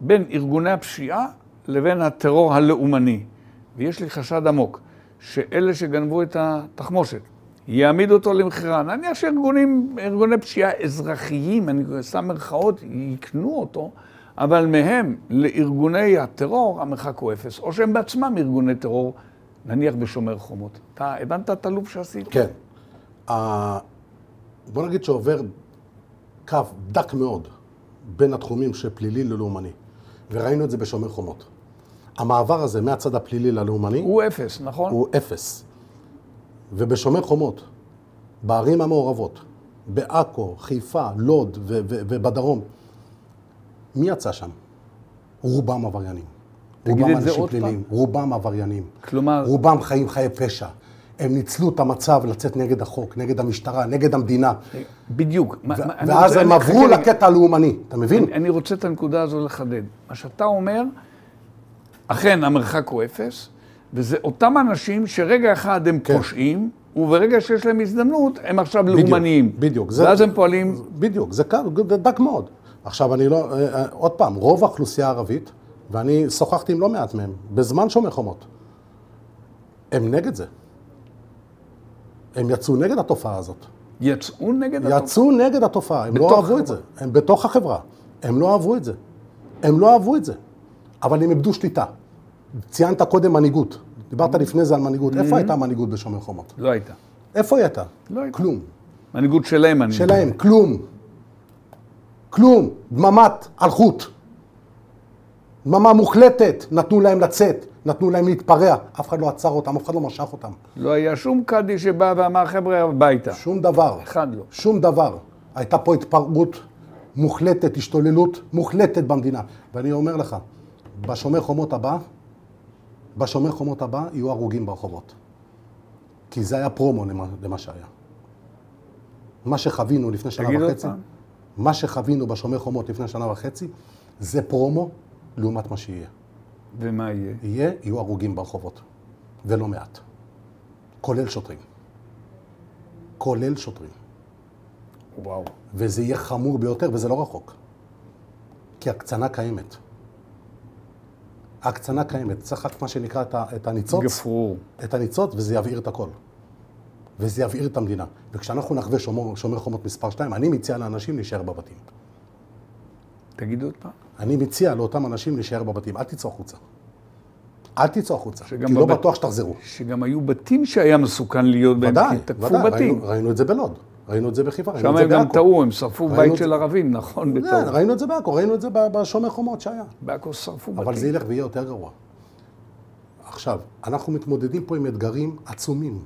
בין ארגוני הפשיעה לבין הטרור הלאומני? ויש לי חשד עמוק, שאלה שגנבו את התחמושת, יעמידו אותו למכירה. נניח שארגוני פשיעה אזרחיים, אני שם מרכאות, יקנו אותו, אבל מהם לארגוני הטרור המרחק הוא אפס, או שהם בעצמם ארגוני טרור, נניח בשומר חומות. אתה הבנת את הלופ שעשית? כן. Uh, בוא נגיד שעובר קו דק מאוד בין התחומים של פלילי ללאומני, וראינו את זה בשומר חומות. המעבר הזה מהצד הפלילי ללאומני... הוא אפס, נכון? הוא אפס. ובשומר חומות, בערים המעורבות, בעכו, חיפה, לוד ו- ו- ובדרום, מי יצא שם? רובם עבריינים. עוד פלילים, פעם. רובם עבריינים. כלומר... רובם חיים חיי פשע. הם ניצלו את המצב לצאת נגד החוק, נגד המשטרה, נגד המדינה. בדיוק. ו- ואז הם עברו לקטע הלאומני, אתה מבין? אני, אני רוצה את הנקודה הזו לחדד. מה שאתה אומר, אכן המרחק הוא אפס, וזה אותם אנשים שרגע אחד הם כן. פושעים, וברגע שיש להם הזדמנות, הם עכשיו בדיוק, לאומניים. בדיוק. ואז זה, הם פועלים... בדיוק, זה דק מאוד. עכשיו, אני לא... אה, אה, עוד פעם, רוב האוכלוסייה הערבית, ואני שוחחתי עם לא מעט מהם, בזמן שומר חומות, הם נגד זה. הם יצאו נגד התופעה הזאת. יצאו נגד התופעה? יצאו נגד התופעה, הם לא אהבו החברה. את זה. הם בתוך החברה. הם לא אהבו את זה. הם לא אהבו את זה. אבל הם איבדו שליטה. ציינת קודם מנהיגות. דיברת לפני זה על מנהיגות. איפה הייתה מנהיגות בשומר חומות? לא הייתה. איפה היא הייתה? לא הייתה. כלום. מנהיגות שלהם, מנהיגות. שלהם, כלום. כלום. דממת אלחוט. דממה מוחלטת. נתנו להם לצאת, נתנו להם להתפרע. אף אחד לא עצר אותם, אף אחד לא משך אותם. לא היה שום קאדי שבא ואמר, חבר'ה, הביתה. שום דבר. אחד לא. שום דבר. הייתה פה התפרעות מוחלטת, השתוללות מוחלטת במדינה. ואני אומר לך, בשומר חומות הבא, בשומר חומות הבא יהיו הרוגים ברחובות. כי זה היה פרומו למה, למה שהיה. מה שחווינו לפני שנה וחצי, מה שחווינו בשומר חומות לפני שנה וחצי, זה פרומו לעומת מה שיהיה. ומה יהיה? יהיה, יהיו הרוגים ברחובות. ולא מעט. כולל שוטרים. כולל שוטרים. וואו. וזה יהיה חמור ביותר, וזה לא רחוק. כי הקצנה קיימת. ההקצנה קיימת, צריך רק מה שנקרא את הניצוץ. גפרור. את הניצוץ, וזה יבעיר את הכל. וזה יבעיר את המדינה. וכשאנחנו נחווה שומר, שומר חומות מספר 2, אני מציע לאנשים להישאר בבתים. תגיד עוד פעם. אני מציע לאותם אנשים להישאר בבתים, אל תצאו החוצה. אל תצאו החוצה, כי בבת... לא בטוח שתחזרו. שגם היו בתים שהיה מסוכן להיות בהם, כי תקפו ודאי, בתים. ראינו, ראינו את זה בלוד. ראינו את זה בחיפה, ראינו את זה בעכו. שם הם גם טעו, הם שרפו בית של ערבים, נכון? כן, ראינו את זה בעכו, ראינו את זה בשומר חומות שהיה. בעכו שרפו בתים. אבל זה ילך ויהיה יותר גרוע. עכשיו, אנחנו מתמודדים פה עם אתגרים עצומים.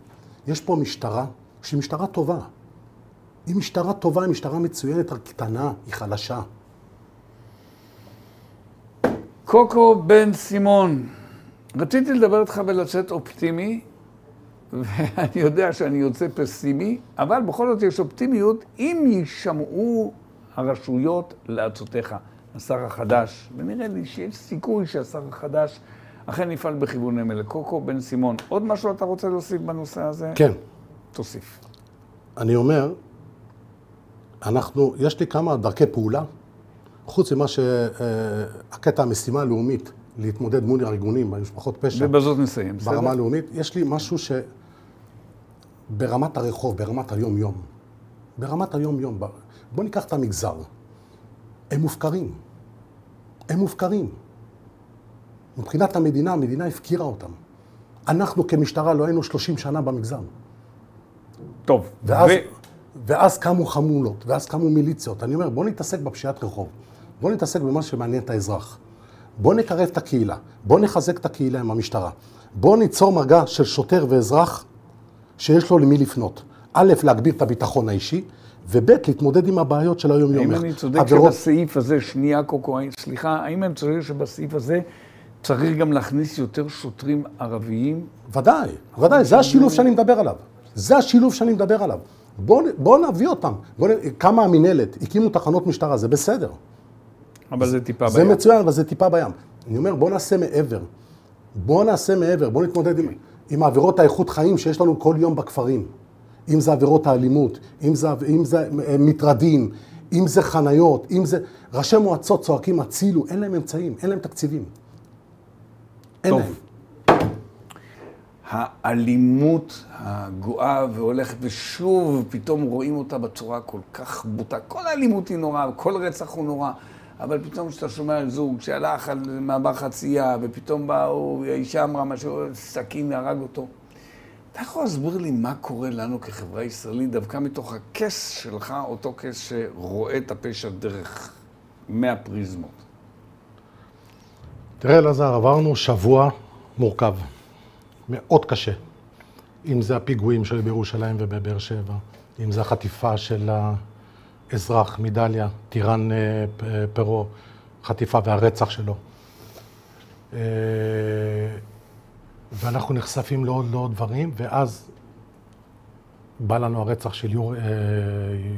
יש פה משטרה שהיא משטרה טובה. היא משטרה טובה, היא משטרה מצוינת, רק קטנה, היא חלשה. קוקו בן סימון, רציתי לדבר איתך ולצאת אופטימי, ואני יודע שאני יוצא פסימי, אבל בכל זאת יש אופטימיות אם יישמעו הרשויות לעצותיך, השר החדש, ונראה לי שיש סיכוי שהשר החדש אכן יפעל בכיוונים אלה. קוקו בן סימון, עוד משהו אתה רוצה להוסיף בנושא הזה? כן. תוסיף. אני אומר, אנחנו, יש לי כמה דרכי פעולה, חוץ ממה שהקטע המשימה הלאומית, להתמודד מול הארגונים, במשפחות פשע. ובזאת נסיים, בסדר? ברמה הלאומית, יש לי משהו ש... ברמת הרחוב, ברמת היום-יום, ברמת היום-יום, בוא ניקח את המגזר. הם מופקרים. הם מופקרים. מבחינת המדינה, המדינה הפקירה אותם. אנחנו כמשטרה לא היינו 30 שנה במגזר. טוב. ואז, ו... ואז קמו חמולות, ואז קמו מיליציות. אני אומר, בוא נתעסק בפשיעת רחוב. בוא נתעסק במה שמעניין את האזרח. בוא נקרב את הקהילה. בוא נחזק את הקהילה עם המשטרה. בואו ניצור מגע של שוטר ואזרח שיש לו למי לפנות. א', להגביר את הביטחון האישי, וב', להתמודד עם הבעיות של היום-יום. האם אני צודק עבירות- שבסעיף הזה, שנייה קוקו, סליחה, האם אני צודק שבסעיף הזה צריך גם להכניס יותר שוטרים ערביים? ודאי, ודאי, זה השילוב שאני מדבר עליו. זה השילוב שאני מדבר עליו. בואו בוא נביא אותם. בוא, נ- קמה המינהלת, הקימו תחנות משטרה, זה בסדר. אבל זה טיפה זה בים. מצוין, אבל זה טיפה בים. אני אומר, בואו נעשה מעבר. בואו נעשה מעבר, בואו נתמודד עם, עם העבירות האיכות חיים שיש לנו כל יום בכפרים. אם זה עבירות האלימות, אם זה, אם זה אה, מטרדים, אם זה חניות, אם זה... ראשי מועצות צועקים הצילו, אין להם אמצעים, אין להם תקציבים. אין טוב. להם. האלימות הגואה והולכת, ושוב פתאום רואים אותה בצורה כל כך בוטה. כל האלימות היא נוראה, כל רצח הוא נורא, אבל פתאום כשאתה שומע על זוג שהלך על מעבר חצייה, ופתאום באו, האישה אמרה משהו, סכין הרג אותו. אתה יכול להסביר לי מה קורה לנו כחברה ישראלית, דווקא מתוך הכס שלך, אותו כס שרואה את הפשע דרך מהפריזמות? תראה, אלעזר, עברנו שבוע מורכב, מאוד קשה. אם זה הפיגועים שהיו בירושלים ובבאר שבע, אם זה החטיפה של האזרח מדליה, טירן אה, אה, פרו, חטיפה והרצח שלו. אה, ואנחנו נחשפים לעוד לעוד דברים, ואז בא לנו הרצח של יור,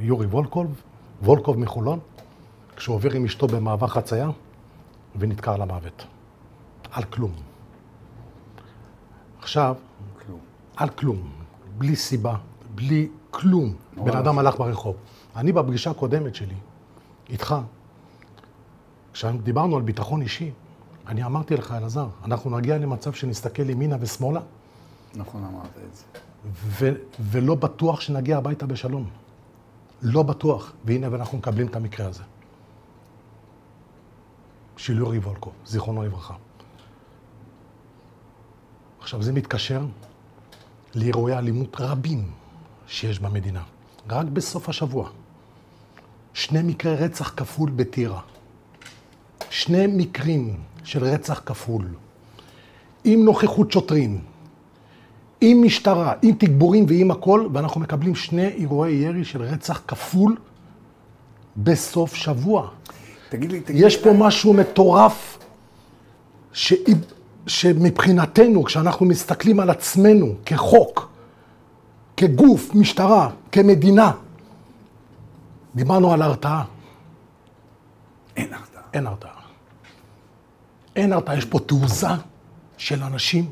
יורי וולקוב, וולקוב מחולון, כשהוא עובר עם אשתו במעבר חצייה. ונדקר למוות. על כלום. עכשיו, כלום. על כלום, בלי סיבה, בלי כלום. בן אדם הלך ברחוב. אני בפגישה הקודמת שלי, איתך, כשדיברנו על ביטחון אישי, אני אמרתי לך, אלעזר, אנחנו נגיע למצב שנסתכל ימינה ושמאלה, נכון אמרת את זה. ו- ולא בטוח שנגיע הביתה בשלום. לא בטוח. והנה, ואנחנו מקבלים את המקרה הזה. של יורי וולקוב, זיכרונו לברכה. עכשיו, זה מתקשר לאירועי אלימות רבים שיש במדינה. רק בסוף השבוע. שני מקרי רצח כפול בטירה. שני מקרים של רצח כפול. עם נוכחות שוטרים, עם משטרה, עם תגבורים ועם הכל, ואנחנו מקבלים שני אירועי ירי של רצח כפול בסוף שבוע. תגיד לי, תגיד לי, יש פה משהו מטורף, ש... שמבחינתנו, כשאנחנו מסתכלים על עצמנו כחוק, כגוף, משטרה, כמדינה, דיברנו על הרתעה, אין הרתעה. אין הרתעה. אין הרתעה, יש פה תעוזה של אנשים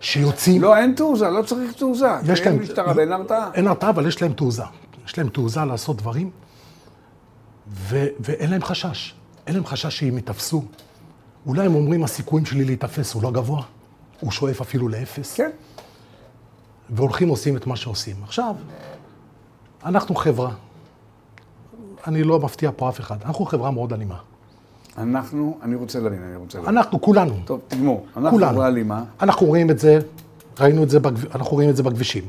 שיוצאים... לא, אין תעוזה, לא צריך תעוזה. יש כי אין להם- משטרה ואין הרתעה. אין הרתעה, אבל יש להם תעוזה. יש להם תעוזה לעשות דברים, ו- ואין להם חשש. אין להם חשש שהם ייתפסו. אולי הם אומרים, הסיכויים שלי להיתפס הוא לא גבוה, הוא שואף אפילו לאפס, כן. והולכים עושים את מה שעושים. עכשיו, אנחנו חברה, אני לא מפתיע פה אף אחד, אנחנו חברה מאוד אלימה. אנחנו, אני רוצה להבין, אני רוצה להבין. אנחנו, כולנו, טוב, תגמור. אנחנו כולנו. חברה אלימה. אנחנו רואים את זה, ראינו את זה, בכב... אנחנו רואים את זה בכבישים.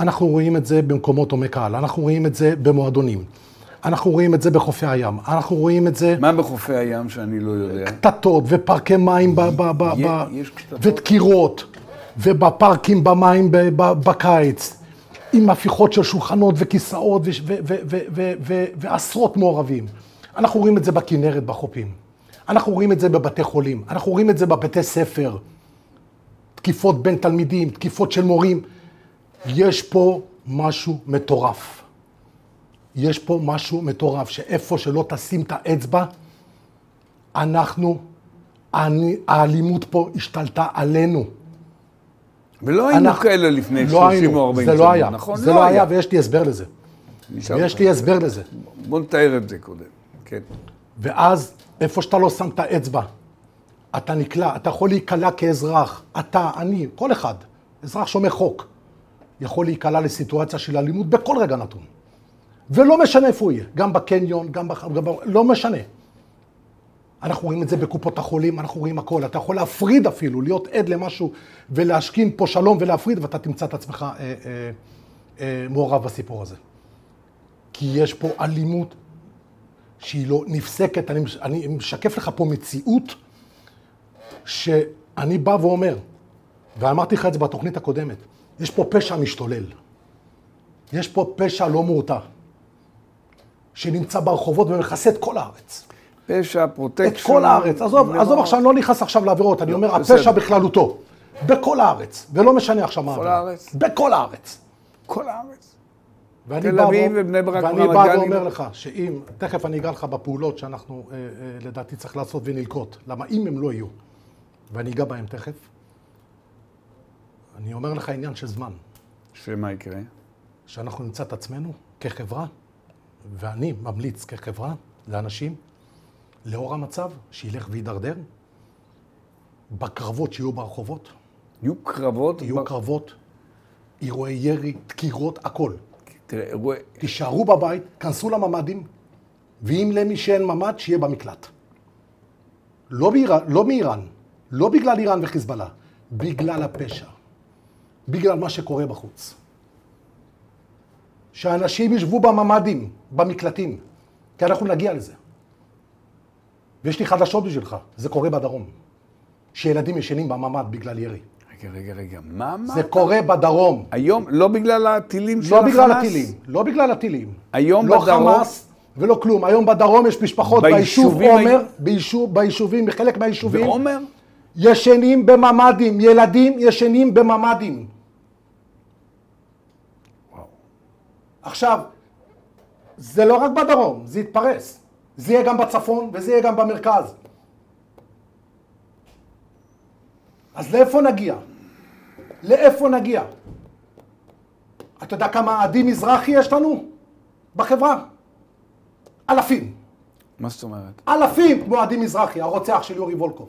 אנחנו רואים את זה במקומות הומי קהל, אנחנו רואים את זה במועדונים. אנחנו רואים את זה בחופי הים, אנחנו רואים את זה מה בחופי הים שאני לא יודע? קטטות ופארקי מים ב... ב... ב... ב... יש קטטות? ודקירות, ובפארקים במים. בקיץ, עם הפיכות של שולחנות וכיסאות. ועשרות מעורבים. אנחנו רואים את זה בכנרת, בחופים. אנחנו רואים את זה בבתי חולים, אנחנו רואים את זה בבתי ספר. תקיפות בין תלמידים, תקיפות של מורים. יש פה משהו מטורף. יש פה משהו מטורף, שאיפה שלא תשים את האצבע, אנחנו, האלימות פה השתלטה עלינו. ולא היינו אנחנו- כאלה לפני לא 30 היינו, או 40 זה שנה, לא היה, נכון? זה לא היה, ויש לי הסבר לזה. ויש. לי הסבר לזה. בוא נתאר את זה קודם. כן. ואז, איפה שאתה לא שם את האצבע, אתה נקלע, אתה יכול להיקלע כאזרח, אתה, אני, כל אחד, אזרח שומר חוק, יכול להיקלע לסיטואציה של אלימות בכל רגע נתון. ולא משנה איפה הוא יהיה, גם בקניון, גם בח... גם ב... לא משנה. אנחנו רואים את זה בקופות החולים, אנחנו רואים הכל. אתה יכול להפריד אפילו, להיות עד למשהו ולהשכין פה שלום ולהפריד, ואתה תמצא את עצמך אה, אה, אה, מעורב בסיפור הזה. כי יש פה אלימות שהיא לא נפסקת. אני, אני משקף לך פה מציאות אני בא ואומר, ואמרתי לך את זה בתוכנית הקודמת, יש פה פשע משתולל. יש פה פשע לא מורתע, שנמצא ברחובות ומכסה את כל הארץ. פשע, פרוטקשן. את כל הארץ. עזוב, לא- עזוב עכשיו, אני לא נכנס עכשיו לעבירות, אני אומר. הפשע בכללותו. בכל הארץ, ולא משנה עכשיו מה בכל. הארץ? בכל הארץ. כל הארץ. ואני בא תל אביב ובני ברק ואני בא ואומר לך שאם, תכף אני אגע לך בפעולות שאנחנו אה, אה, לדעתי צריך לעשות ולנקוט. למה אם הם לא יהיו, ואני אגע בהם תכף, אני אומר לך עניין של זמן, שמה יקרה? שאנחנו נמצא את עצמנו כחברה, ואני ממליץ כחברה לאנשים, לאור המצב, שילך ויידרדר, בקרבות שיהיו ברחובות, יהיו קרבות. יהיו ב- קרבות, אירועי ירי, דקירות, הכל. תראה, אירועי... תישארו בבית, כנסו לממ"דים, ואם למי שאין ממ"ד, שיהיה במקלט. לא, באיראן, לא מאיראן, לא בגלל איראן וחיזבאללה, בגלל הפשע, בגלל מה שקורה בחוץ. שאנשים ישבו בממ"דים, במקלטים, כי אנחנו נגיע לזה. ויש לי חדשות בשבילך, זה קורה בדרום. שילדים ישנים בממ"ד בגלל ירי. רגע, רגע, רגע, מה אמרת? זה קורה בדרום. היום, לא בגלל הטילים של לא החמאס? בגלל הטילים, לא בגלל הטילים. היום לא בדרום- חמאס ולא כלום. היום בדרום יש משפחות ביישוב עומר, ביישוב, ביישובים, בחלק מהיישובים, ועומר? ישנים בממ"דים, ילדים ישנים בממ"דים. וואו. עכשיו, זה לא רק בדרום, זה יתפרס. זה יהיה גם בצפון וזה יהיה גם במרכז. אז לאיפה נגיע? לאיפה נגיע? אתה יודע כמה עדי מזרחי יש לנו בחברה? אלפים. מה זאת אומרת? אלפים כמו עדי מזרחי, הרוצח של יורי וולקוב.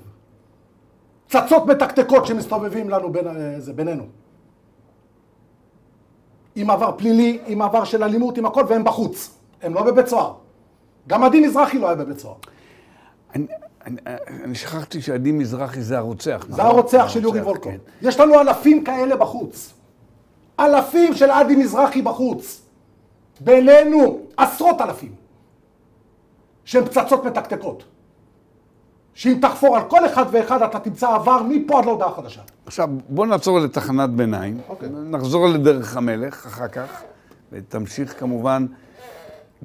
פצצות מתקתקות שמסתובבים לנו בין, אה, זה, בינינו. עם עבר פלילי, עם עבר של אלימות, עם הכל, והם בחוץ. הם לא בבית סוהר. גם עדי מזרחי לא היה בבית סוהר. אני, אני, אני שכחתי שעדי מזרחי זה הרוצח. זה נכון? הרוצח של יורי וולקוב. כן. יש לנו אלפים כאלה בחוץ. אלפים של עדי מזרחי בחוץ. בינינו עשרות אלפים. שהם פצצות מתקתקות. שאם תחפור על כל אחד ואחד אתה תמצא עבר מפה עד להודעה חדשה. עכשיו, בוא נעצור לתחנת ביניים. אוקיי. נחזור לדרך המלך אחר כך, ותמשיך כמובן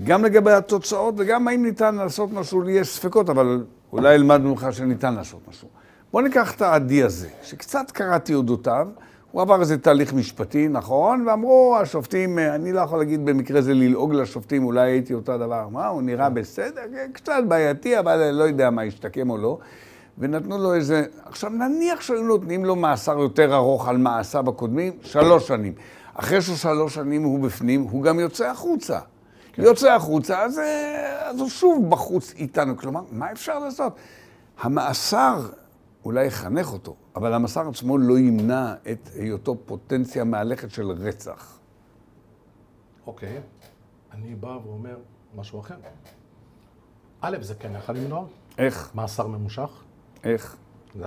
גם לגבי התוצאות וגם האם ניתן לעשות משהו, לי יש ספקות, אבל אולי אלמד ממך שניתן לעשות משהו. בוא ניקח את העדי הזה, שקצת קראתי אודותיו, הוא עבר איזה תהליך משפטי, נכון? ואמרו, השופטים, אני לא יכול להגיד במקרה זה ללעוג לשופטים, אולי הייתי אותו דבר. מה, הוא נראה בסדר? כן, קצת בעייתי, אבל לא יודע מה ישתקם או לא. ונתנו לו איזה... עכשיו, נניח שהיו נותנים לו מאסר יותר ארוך על מעשיו הקודמים, שלוש שנים. אחרי ששלוש שנים הוא בפנים, הוא גם יוצא החוצה. כן. יוצא החוצה, אז, אה, אז הוא שוב בחוץ איתנו. כלומר, מה אפשר לעשות? המאסר אולי יחנך אותו, אבל המאסר עצמו לא ימנע את היותו פוטנציה מהלכת של רצח. אוקיי, אני בא ואומר משהו אחר. א', זה כן יכול למנוע, איך? מאסר ממושך. איך? זה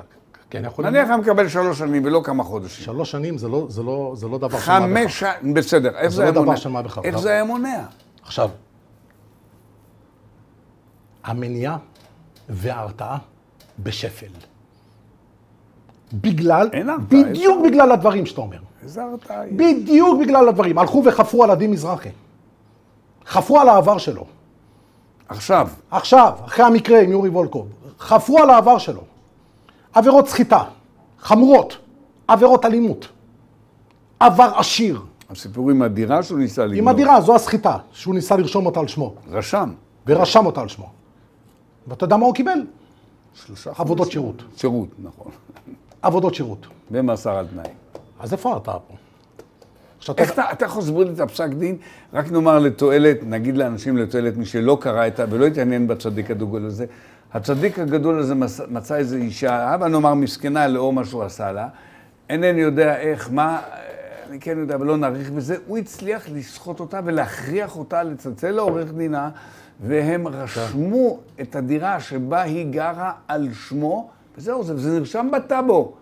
כן יכול למנוע. נניח אני מקבל שלוש שנים ולא כמה חודשים. שלוש שנים זה לא, זה לא, זה לא דבר של מה בכך. חמש שנים, בסדר, איך זה לא היה דבר מונע? של מה בכך. איך לא. זה היה מונע? עכשיו, המניעה וההרתעה בשפל. בגלל, בדיוק בגלל הדברים שאתה אומר. איזה הרתעה היא? בדיוק בגלל הדברים. הלכו וחפרו על עדי מזרחי. חפרו על העבר שלו. עכשיו, עכשיו, אחרי המקרה עם יורי וולקוב, חפרו על העבר שלו. עבירות סחיטה, חמורות, עבירות אלימות, עבר עשיר. הסיפור עם הדירה שהוא ניסה לגנוב. עם הדירה, זו הסחיטה, שהוא ניסה לרשום אותה על שמו, רשם. ורשם אותה על שמו. ואתה יודע מה הוא קיבל? שלושה עבודות חודשים. שירות. שירות, נכון. עבודות שירות. ומאסר על תנאי. אז איפה אתה פה? עכשיו, איך אתה... אתה, יכול להסביר לי את הפסק דין? רק נאמר לתועלת, נגיד לאנשים לתועלת, מי שלא קרא את ה... ולא התעניין בצדיק הגדול הזה. הצדיק הגדול הזה מצא, מצא איזו אישה, הבה נאמר מסכנה לאור מה שהוא עשה לה. אינני יודע איך, מה, אני כן יודע, אבל לא נאריך בזה. הוא הצליח לסחוט אותה ולהכריח אותה לצלצל לעורך דינה, והם רשמו את הדירה שבה היא גרה על שמו, וזהו, זה, זה נרשם בטאבו.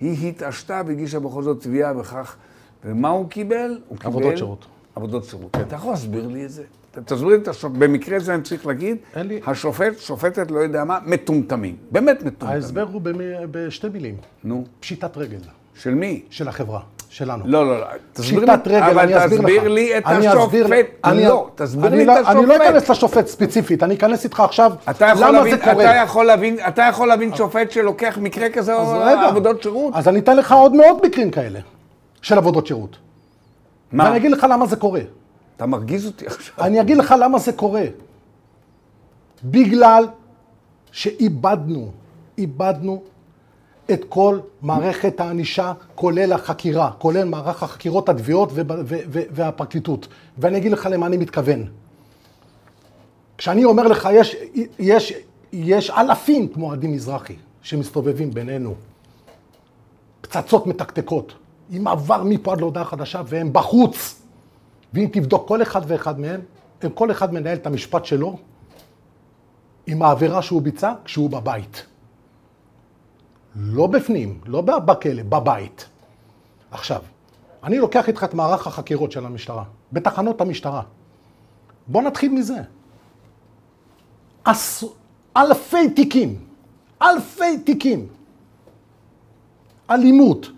היא התעשתה והגישה בכל זאת תביעה וכך, ומה הוא קיבל? הוא קיבל... עבודות שירות. עבודות שירות. אתה יכול להסביר לי את זה? תסביר לי את השופט, במקרה זה אני צריך להגיד, לי- השופט, שופטת, לא יודע מה, מטומטמים. באמת מטומטמים. ההסבר הוא במי- בשתי מילים, נו, פשיטת רגל של מי? של החברה, שלנו. לא, לא, לא. לי, רגל, אבל אני אסביר לך. תסביר לי את השופט. לא, תסביר לי לא- את השופט. אני לא אכנס לשופט ספציפית, אני אכנס איתך עכשיו, אתה יכול למה זה קורה. אתה יכול להבין, אתה יכול להבין שופט שלוקח מקרה כזה או. עבודות שירות? אז אני אתן לך עוד מאות מקרים כאלה, של עבודות שירות. מה? ואני אגיד לך למה זה קורה. אתה מרגיז אותי עכשיו. אני אגיד לך למה זה קורה. בגלל שאיבדנו, איבדנו את כל מערכת הענישה, כולל החקירה, כולל מערך החקירות, התביעות והפרקליטות. ואני אגיד לך למה אני מתכוון. כשאני אומר לך, יש, יש, יש אלפים כמו עדי מזרחי שמסתובבים בינינו, פצצות מתקתקות, עם עבר מפה עד להודעה חדשה, והם בחוץ. ואם תבדוק כל אחד ואחד מהם, הם כל אחד מנהל את המשפט שלו עם העבירה שהוא ביצע כשהוא בבית. לא בפנים, לא בכלא, בבית. עכשיו, אני לוקח איתך את מערך החקירות של המשטרה, בתחנות המשטרה. בוא נתחיל מזה. עש... אלפי תיקים, אלפי תיקים. אלימות,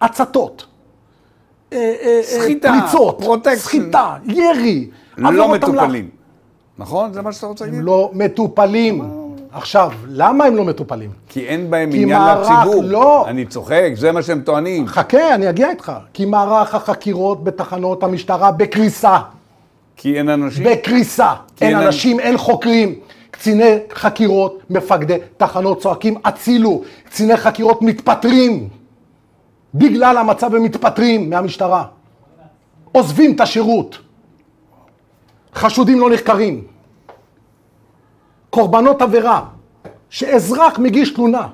הצתות, אה, אה, אה, סחיטה, פריצות, פרוטקשן. סחיטה, ירי, לא עבירות אמל"ח. מטופלים. נכון? זה מה שאתה רוצה הם להגיד? לא מטופלים. עכשיו, למה הם לא מטופלים? כי אין בהם כי עניין מערך- לציבור. לא. אני צוחק, זה מה שהם טוענים. חכה, אני אגיע איתך. כי מערך החקירות בתחנות המשטרה בקריסה. כי אין אנשים. בקריסה. אין אין אנשים, אין חוקרים. קציני חקירות, מפקדי תחנות צועקים, הצילו. קציני חקירות מתפטרים. בגלל המצב הם מתפטרים מהמשטרה. עוזבים את השירות. חשודים לא נחקרים. קורבנות עבירה, שאזרח מגיש תלונה,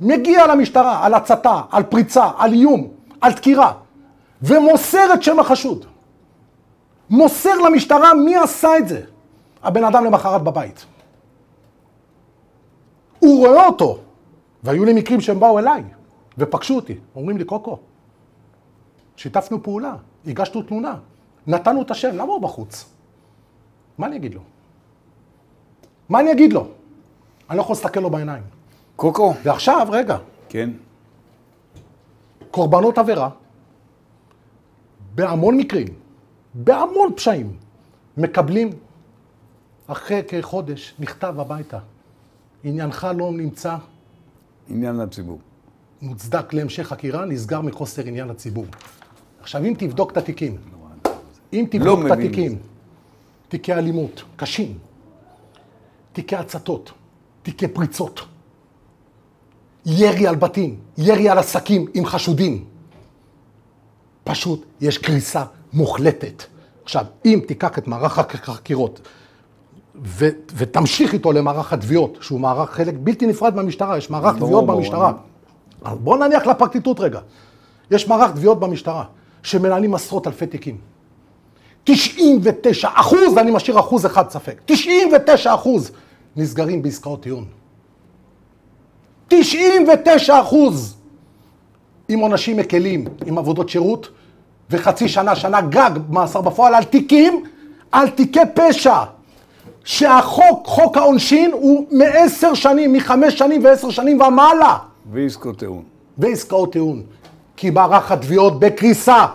מגיע למשטרה על הצתה, על פריצה, על איום, על דקירה, ומוסר את שם החשוד. מוסר למשטרה מי עשה את זה. הבן אדם למחרת בבית. הוא רואה אותו, והיו לי מקרים שהם באו אליי ופגשו אותי, אומרים לי, קוקו, שיתפנו פעולה, הגשנו תלונה, נתנו את השם, למה הוא בחוץ? מה אני אגיד לו? מה אני אגיד לו? אני לא יכול להסתכל לו בעיניים. קוקו. ועכשיו, רגע, כן. קורבנות עבירה, בהמון מקרים, בהמון פשעים, מקבלים אחרי כחודש מכתב הביתה. עניינך לא נמצא עניין לציבור. מוצדק להמשך חקירה, נסגר מחוסר עניין לציבור. עכשיו, אם תבדוק את התיקים, אם לא תבדוק את התיקים, תיקי אלימות, קשים, תיקי הצתות, תיקי פריצות, ירי על בתים, ירי על עסקים עם חשודים, פשוט יש קריסה מוחלטת. עכשיו, אם תיקח את מערך החקירות ו- ותמשיך איתו למערך התביעות, שהוא מערך חלק בלתי נפרד מהמשטרה, יש מערך תביעות ברור, במשטרה. אז בוא נניח לפרקליטות רגע. יש מערך תביעות במשטרה, שמנהלים עשרות אלפי תיקים. 99 אחוז, ואני משאיר אחוז אחד ספק, 99 אחוז נסגרים בעסקאות טיעון. 99 אחוז עם עונשים מקלים, עם עבודות שירות, וחצי שנה, שנה גג מאסר בפועל על תיקים, על תיקי פשע. שהחוק, חוק העונשין, הוא מעשר שנים, מחמש שנים ועשר שנים ומעלה. ועסקות טיעון. ועסקאות טיעון. כי מערך התביעות בקריסה.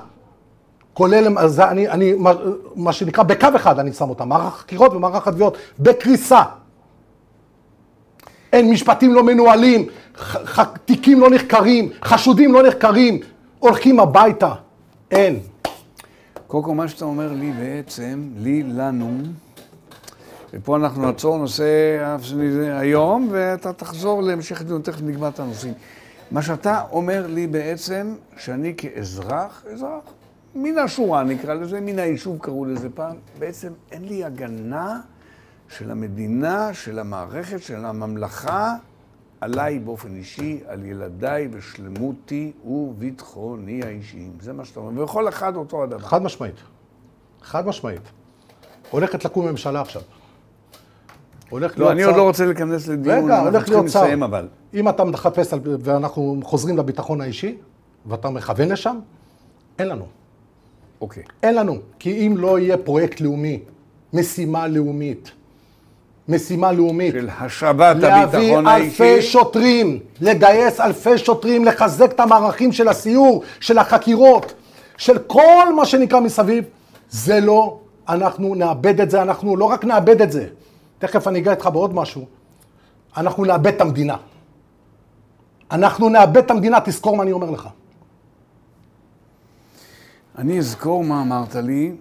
כולל, אז אני, אני, מה, מה שנקרא, בקו אחד אני שם אותם, מערך החקירות ומערך התביעות בקריסה. אין משפטים לא מנוהלים, ח, ח, תיקים לא נחקרים, חשודים לא נחקרים, הולכים הביתה. אין. קוקו, מה שאתה אומר לי בעצם, לי, לנו, ופה אנחנו נעצור נושא היום, ואתה תחזור להמשך דיון, תכף נקבע את הנושאים. מה שאתה אומר לי בעצם, שאני כאזרח, אזרח, מן השורה נקרא לזה, מן היישוב קראו לזה פעם, בעצם אין לי הגנה של המדינה, של המערכת, של הממלכה, עליי באופן אישי, על ילדיי בשלמותי וביטחוני האישיים. זה מה שאתה אומר, וכל אחד אותו הדבר. חד משמעית. חד משמעית. הולכת לקום ממשלה עכשיו. הולך לא, להיות אני שר- עוד לא רוצה להיכנס לדיון, רגע, הולך להיות שר. לסיים אבל. אם אתה מחפש, על- ואנחנו חוזרים לביטחון האישי, ואתה מכוון לשם, אין לנו. אוקיי. אין לנו. כי אם לא יהיה פרויקט לאומי, משימה לאומית, משימה לאומית, של השבת להביא הביטחון אלפי האישי. שוטרים, לגייס אלפי שוטרים, לחזק את המערכים של הסיור, של החקירות, של כל מה שנקרא מסביב, זה לא, אנחנו נאבד את זה, אנחנו לא רק נאבד את זה, תכף אני אגע איתך בעוד משהו, אנחנו נאבד את המדינה. אנחנו נאבד את המדינה, תזכור מה אני אומר לך. אני אזכור מה אמרת לי,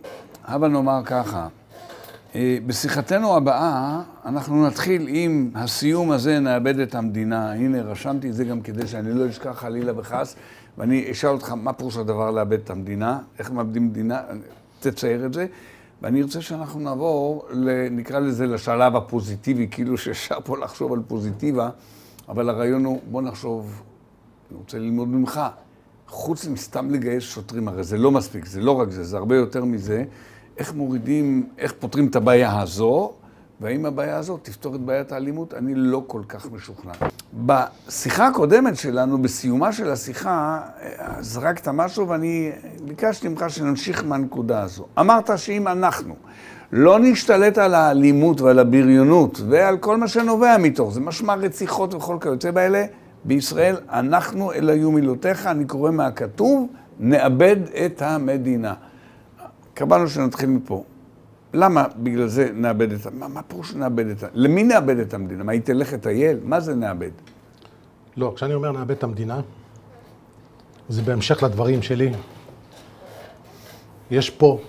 אבל נאמר ככה, אה, בשיחתנו הבאה, אנחנו נתחיל עם הסיום הזה, נאבד את המדינה. הנה, רשמתי את זה גם כדי שאני לא אשכח חלילה וחס, ואני אשאל אותך, מה פירוש הדבר לאבד את המדינה? איך מאבדים מדינה? תצייר את זה. ואני רוצה שאנחנו נעבור, נקרא לזה, לשלב הפוזיטיבי, כאילו שאפשר פה לחשוב על פוזיטיבה, אבל הרעיון הוא, בוא נחשוב, אני רוצה ללמוד ממך. חוץ מסתם לגייס שוטרים, הרי זה לא מספיק, זה לא רק זה, זה הרבה יותר מזה. איך מורידים, איך פותרים את הבעיה הזו, והאם הבעיה הזו תפתור את בעיית האלימות, אני לא כל כך משוכנע. בשיחה הקודמת שלנו, בסיומה של השיחה, זרקת משהו ואני ביקשתי ממך שנמשיך מהנקודה הזו. אמרת שאם אנחנו לא נשתלט על האלימות ועל הבריונות ועל כל מה שנובע מתוך זה, משמע רציחות וכל כיוצא באלה, בישראל אנחנו אל היו מילותיך, אני קורא מהכתוב, נאבד את המדינה. קבענו שנתחיל מפה. למה בגלל זה נאבד את... מה, מה פירוש נאבד את... למי נאבד את המדינה? מה, היא תלך לטייל? מה זה נאבד? לא, כשאני אומר נאבד את המדינה, זה בהמשך לדברים שלי. יש פה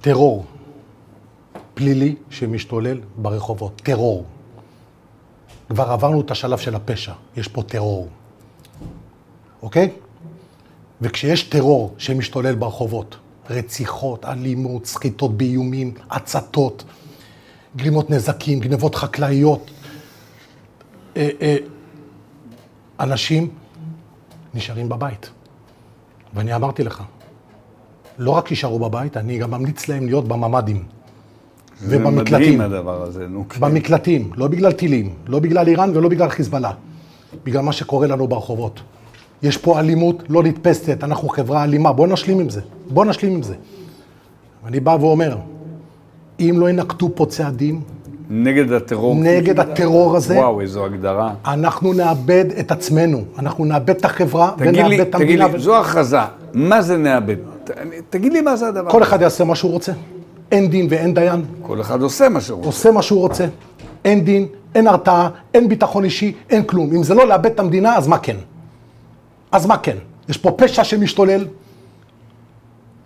טרור פלילי שמשתולל ברחובות. טרור. כבר עברנו את השלב של הפשע, יש פה טרור. אוקיי? וכשיש טרור שמשתולל ברחובות, רציחות, אלימות, סחיטות באיומים, הצתות, גרימות נזקים, גנבות חקלאיות, אה, אה, אנשים נשארים בבית. ואני אמרתי לך, לא רק יישארו בבית, אני גם ממליץ להם להיות בממ"דים. זה מדהים ובמקלטים. הדבר הזה, נו. כן. במקלטים, לא בגלל טילים, לא בגלל איראן ולא בגלל חיזבאללה, בגלל מה שקורה לנו ברחובות. יש פה אלימות לא נתפסת, אנחנו חברה אלימה, בואו נשלים עם זה, בואו נשלים עם זה. אני בא ואומר, אם לא ינקטו פה צעדים נגד הטרור. נגד הטרור הזה, וואו, איזו הגדרה. אנחנו נאבד את עצמנו, אנחנו נאבד את החברה תגיד ונאבד לי, את תגיד המדינה. לי, זו הכרזה, מה זה נאבד? ת- תגיד לי מה זה הדבר. כל אחד יעשה מה שהוא רוצה. אין דין ואין דיין, כל אחד עושה מה שהוא רוצה. עושה מה שהוא רוצה. אין דין, אין הרתעה, אין ביטחון אישי, אין כלום. אם זה לא לאבד את המדינה, אז מה כן? אז מה כן? יש פה פשע שמשתולל,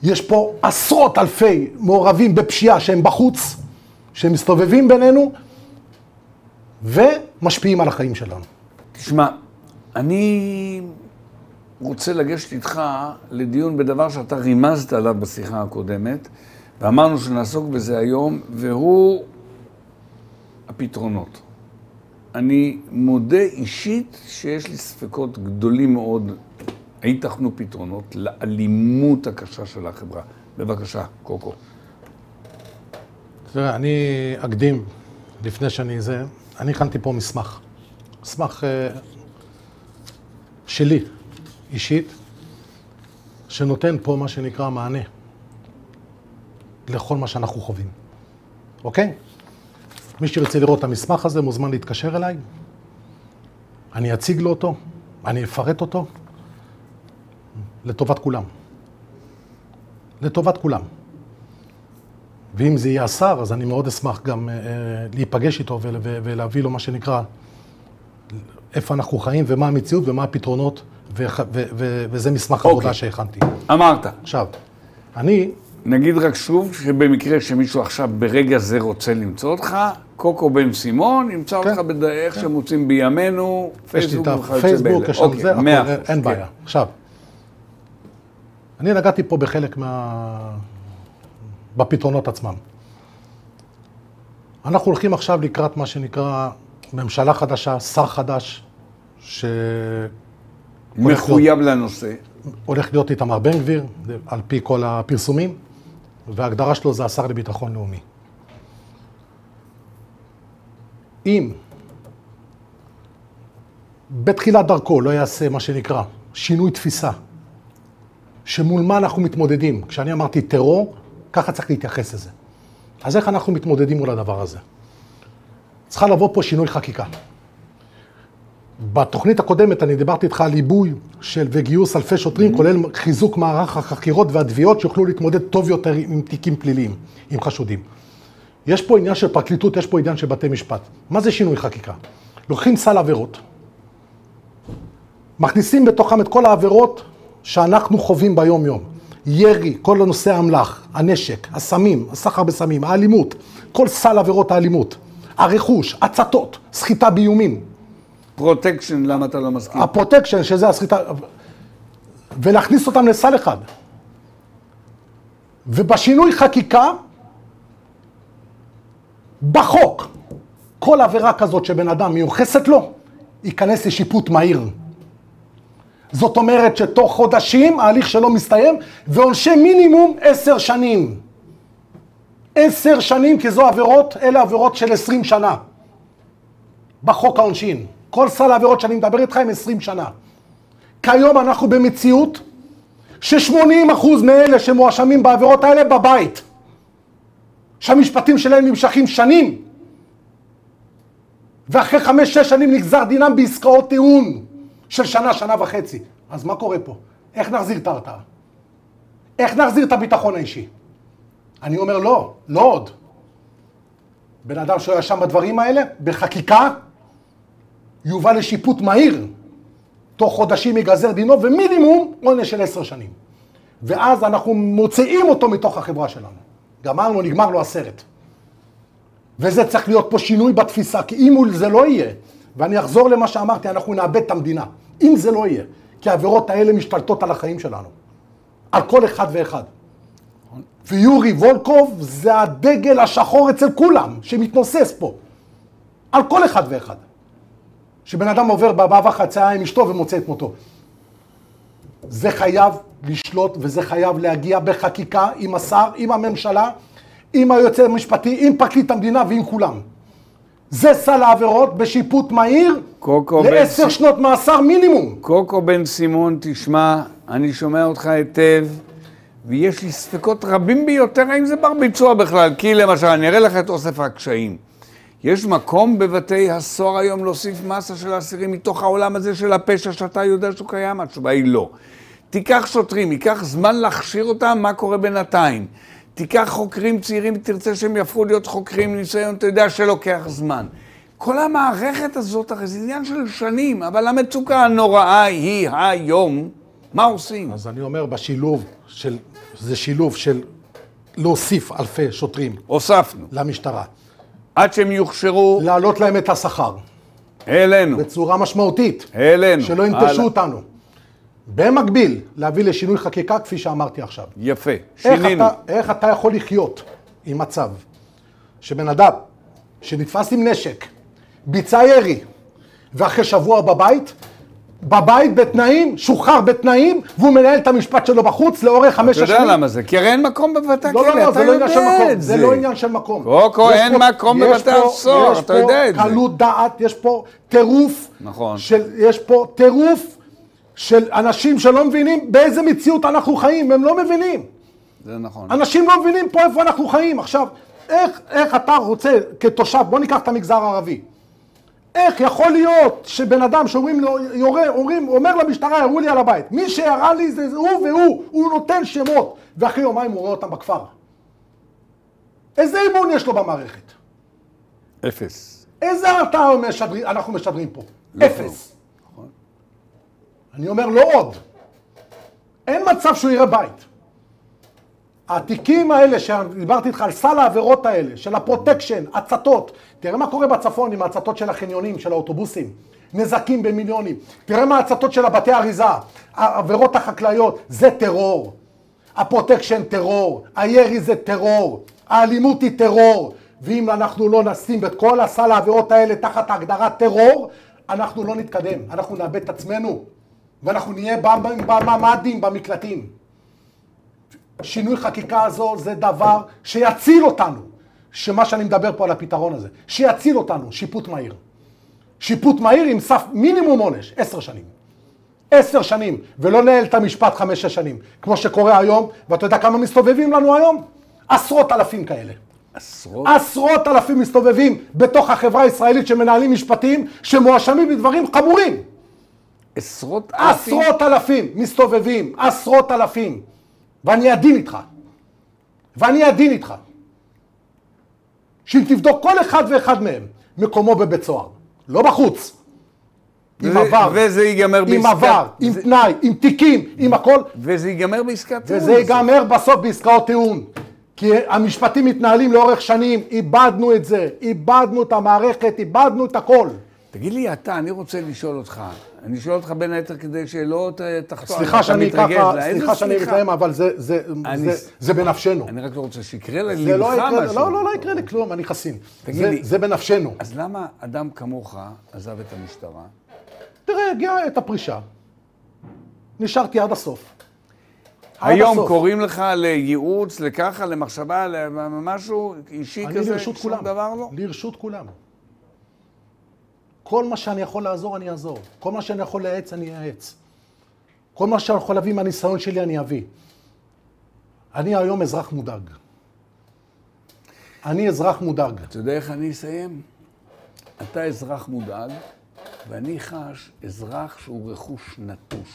יש פה עשרות אלפי מעורבים בפשיעה שהם בחוץ, שהם מסתובבים בינינו, ומשפיעים על החיים שלנו. תשמע, אני רוצה לגשת איתך לדיון בדבר שאתה רימזת עליו בשיחה הקודמת, ואמרנו שנעסוק בזה היום, והוא הפתרונות. אני מודה אישית שיש לי ספקות גדולים מאוד, היתכנו פתרונות לאלימות הקשה של החברה. בבקשה, קוקו. תראה, אני אקדים, לפני שאני זה, אני הכנתי פה מסמך. מסמך אה, שלי, אישית, שנותן פה מה שנקרא מענה לכל מה שאנחנו חווים, אוקיי? מי שירצה לראות את המסמך הזה מוזמן להתקשר אליי, אני אציג לו אותו, אני אפרט אותו, לטובת כולם. לטובת כולם. ואם זה יהיה השר, אז אני מאוד אשמח גם אה, אה, להיפגש איתו ול- ו- ולהביא לו מה שנקרא, איפה אנחנו חיים ומה המציאות ומה הפתרונות, וח- ו- ו- וזה מסמך אוקיי. עבודה שהכנתי. אמרת, עכשיו, אני, נגיד רק שוב, שבמקרה שמישהו עכשיו ברגע זה רוצה למצוא אותך, קוקו בן סימון ימצא אותך בד... איך שמוצאים בימינו, פייסבוק וכיוצא באלה. יש שם אוקיי, זה, הכל, אין- אין כן. בעיה. עכשיו, אני נגעתי פה בחלק מה... בפתרונות עצמם. אנחנו הולכים עכשיו לקראת מה שנקרא ממשלה חדשה, שר חדש, שהולך מחויב לנושא. להיות איתמר בן גביר, על פי כל הפרסומים, וההגדרה שלו זה השר לביטחון לאומי. אם בתחילת דרכו לא יעשה מה שנקרא שינוי תפיסה שמול מה אנחנו מתמודדים. כשאני אמרתי טרור, ככה צריך להתייחס לזה. אז איך אנחנו מתמודדים מול הדבר הזה? צריכה לבוא פה שינוי חקיקה. בתוכנית הקודמת אני דיברתי איתך על עיבוי של וגיוס אלפי שוטרים, mm-hmm. כולל חיזוק מערך החקירות והתביעות שיוכלו להתמודד טוב יותר עם תיקים פליליים, עם חשודים. יש פה עניין של פרקליטות, יש פה עניין של בתי משפט. מה זה שינוי חקיקה? לוקחים סל עבירות, מכניסים בתוכם את כל העבירות שאנחנו חווים ביום-יום. ירי, כל הנושא האמל"ח, הנשק, הסמים, הסחר בסמים, האלימות, כל סל עבירות האלימות, הרכוש, הצתות, סחיטה באיומים. פרוטקשן, למה אתה לא מסכים? הפרוטקשן, שזה הסחיטה, ולהכניס אותם לסל אחד. ובשינוי חקיקה, בחוק, כל עבירה כזאת שבן אדם מיוחסת לו, ייכנס לשיפוט מהיר. זאת אומרת שתוך חודשים ההליך שלו מסתיים, ועונשי מינימום עשר שנים. עשר שנים, כי זו עבירות, אלה עבירות של עשרים שנה. בחוק העונשין. כל סל העבירות שאני מדבר איתך הם עשרים שנה. כיום אנחנו במציאות ש-80% מאלה שמואשמים בעבירות האלה בבית. שהמשפטים שלהם נמשכים שנים. ואחרי חמש-שש שנים נגזר דינם בעסקאות טיעון. של שנה, שנה וחצי. אז מה קורה פה? איך נחזיר את ההרתעה? איך נחזיר את הביטחון האישי? אני אומר לא, לא עוד. בן אדם שלא ישם בדברים האלה, בחקיקה, יובא לשיפוט מהיר. תוך חודשים ייגזר דינו, ומינימום עונש של עשר שנים. ואז אנחנו מוציאים אותו מתוך החברה שלנו. גמרנו, נגמר לו הסרט. וזה צריך להיות פה שינוי בתפיסה, כי אם זה לא יהיה, ואני אחזור למה שאמרתי, אנחנו נאבד את המדינה. אם זה לא יהיה. כי העבירות האלה משתלטות על החיים שלנו. על כל אחד ואחד. ויורי וולקוב זה הדגל השחור אצל כולם, שמתנוסס פה. על כל אחד ואחד. שבן אדם עובר במעבר חצייה עם אשתו ומוצא את מותו. זה חייב לשלוט וזה חייב להגיע בחקיקה עם השר, עם הממשלה, עם היועץ המשפטי, עם פרקליט המדינה ועם כולם. זה סל העבירות בשיפוט מהיר לעשר שנות מאסר מינימום. קוקו בן סימון, תשמע, אני שומע אותך היטב, ויש לי ספקות רבים ביותר האם זה בר ביצוע בכלל. כי למשל, אני אראה לך את אוסף הקשיים. יש מקום בבתי הסוהר היום להוסיף מסה של אסירים מתוך העולם הזה של הפשע שאתה יודע שהוא קיים? התשובה היא לא. תיקח שוטרים, ייקח זמן להכשיר אותם, מה קורה בינתיים? תיקח חוקרים צעירים, תרצה שהם יהפכו להיות חוקרים ניסיון, אתה יודע שלוקח זמן. כל המערכת הזאת, הרי זה עניין של שנים, אבל המצוקה הנוראה היא היום, מה עושים? אז אני אומר, בשילוב של, זה שילוב של להוסיף אלפי שוטרים. הוספנו. למשטרה. עד שהם יוכשרו... להעלות להם את השכר. העלינו. בצורה משמעותית. העלינו. שלא ינטשו אותנו. במקביל, להביא לשינוי חקיקה, כפי שאמרתי עכשיו. יפה, שינינו. איך אתה, איך אתה יכול לחיות עם מצב שבן אדם שנתפס עם נשק, ביצע ירי, ואחרי שבוע בבית, בבית בתנאים, שוחרר בתנאים, והוא מנהל את המשפט שלו בחוץ לאורך חמש השנים. אתה יודע למה זה? כי הרי אין מקום בבתי הכלא, לא, לא, לא, זה לא עניין של מקום, זה לא עניין של מקום. קוקו, אין פה, מקום בבתי הסוהר, אתה יודע את זה. יש פה קלות דעת, יש פה טירוף. נכון. של, יש פה טירוף של אנשים שלא מבינים באיזה מציאות אנחנו חיים, הם לא מבינים. זה נכון. אנשים לא מבינים פה איפה אנחנו חיים. עכשיו, איך, איך אתה רוצה כתושב, בוא ניקח את המגזר הערבי. איך יכול להיות שבן אדם שאומרים לו, יורה, אומרים, אומר למשטרה, יראו לי על הבית. מי שירה לי זה הוא והוא, הוא נותן שמות, ואחרי יומיים הוא רואה אותם בכפר. איזה אמון יש לו במערכת? אפס. איזה הרתעה אנחנו משדרים פה? לא אפס. אני אומר, לא עוד. אין מצב שהוא יראה בית. התיקים האלה שדיברתי איתך על סל העבירות האלה, של הפרוטקשן, הצתות, תראה מה קורה בצפון עם ההצתות של החניונים, של האוטובוסים, נזקים במיליונים, תראה מה ההצתות של הבתי אריזה, העבירות החקלאיות, זה טרור. הפרוטקשן טרור, הירי זה טרור, האלימות היא טרור, ואם אנחנו לא נשים את כל הסל העבירות האלה תחת ההגדרת טרור, אנחנו לא נתקדם, אנחנו נאבד את עצמנו. ואנחנו נהיה בממ"דים, במקלטים. שינוי חקיקה הזו זה דבר שיציל אותנו, שמה שאני מדבר פה על הפתרון הזה, שיציל אותנו, שיפוט מהיר. שיפוט מהיר עם סף מינימום עונש, עשר שנים. עשר שנים, ולא לנהל את המשפט חמש-שש שנים, כמו שקורה היום, ואתה יודע כמה מסתובבים לנו היום? עשרות אלפים כאלה. עשרות? עשרות אלפים מסתובבים בתוך החברה הישראלית שמנהלים משפטים שמואשמים בדברים חמורים. עשרות אלפים? עשרות אלפים מסתובבים, עשרות אלפים. ואני עדין איתך. ואני עדין איתך. שאם תבדוק כל אחד ואחד מהם, מקומו בבית סוהר. לא בחוץ. עם עבר. וזה ייגמר עם בעסקת- עבר, עם זה- תנאי, עם תיקים, עם הכל. וזה ייגמר בעסקת טיעון. וזה ייגמר בסוף בעסקאות טיעון. כי המשפטים מתנהלים לאורך שנים, איבדנו את זה, איבדנו את המערכת, איבדנו את הכל. תגיד לי אתה, אני רוצה לשאול אותך. אני שואל אותך בין היתר כדי שלא תחתור. סליחה שאני. ככה, סליחה שאני? מתלהם, אבל זה- זה- אני- זה- זה בנפשנו. אני רק לא רוצה שיקרה ללבך זה לא יקרה, משהו. לא, לא, לא יקרה לי כלום, אני חסין. תגיד זה- לי- זה בנפשנו. אז למה אדם כמוך עזב את המשטרה? תראה, הגיעה עת הפרישה. נשארתי עד הסוף. היום הסוף. קוראים לך לייעוץ, לככה, למחשבה, למשהו אישי אני כזה? לרשות שום כולם. דבר לא? לרשות כולם. כל מה שאני יכול לעזור, אני אעזור. כל מה שאני יכול לעץ, אני אעץ. כל מה שאני יכול להביא מהניסיון שלי, אני אביא. אני היום אזרח מודאג. אני אזרח מודאג. אתה יודע איך אני אסיים? אתה אזרח מודאג, ואני חש אזרח שהוא רכוש נטוש.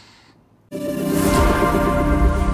thank you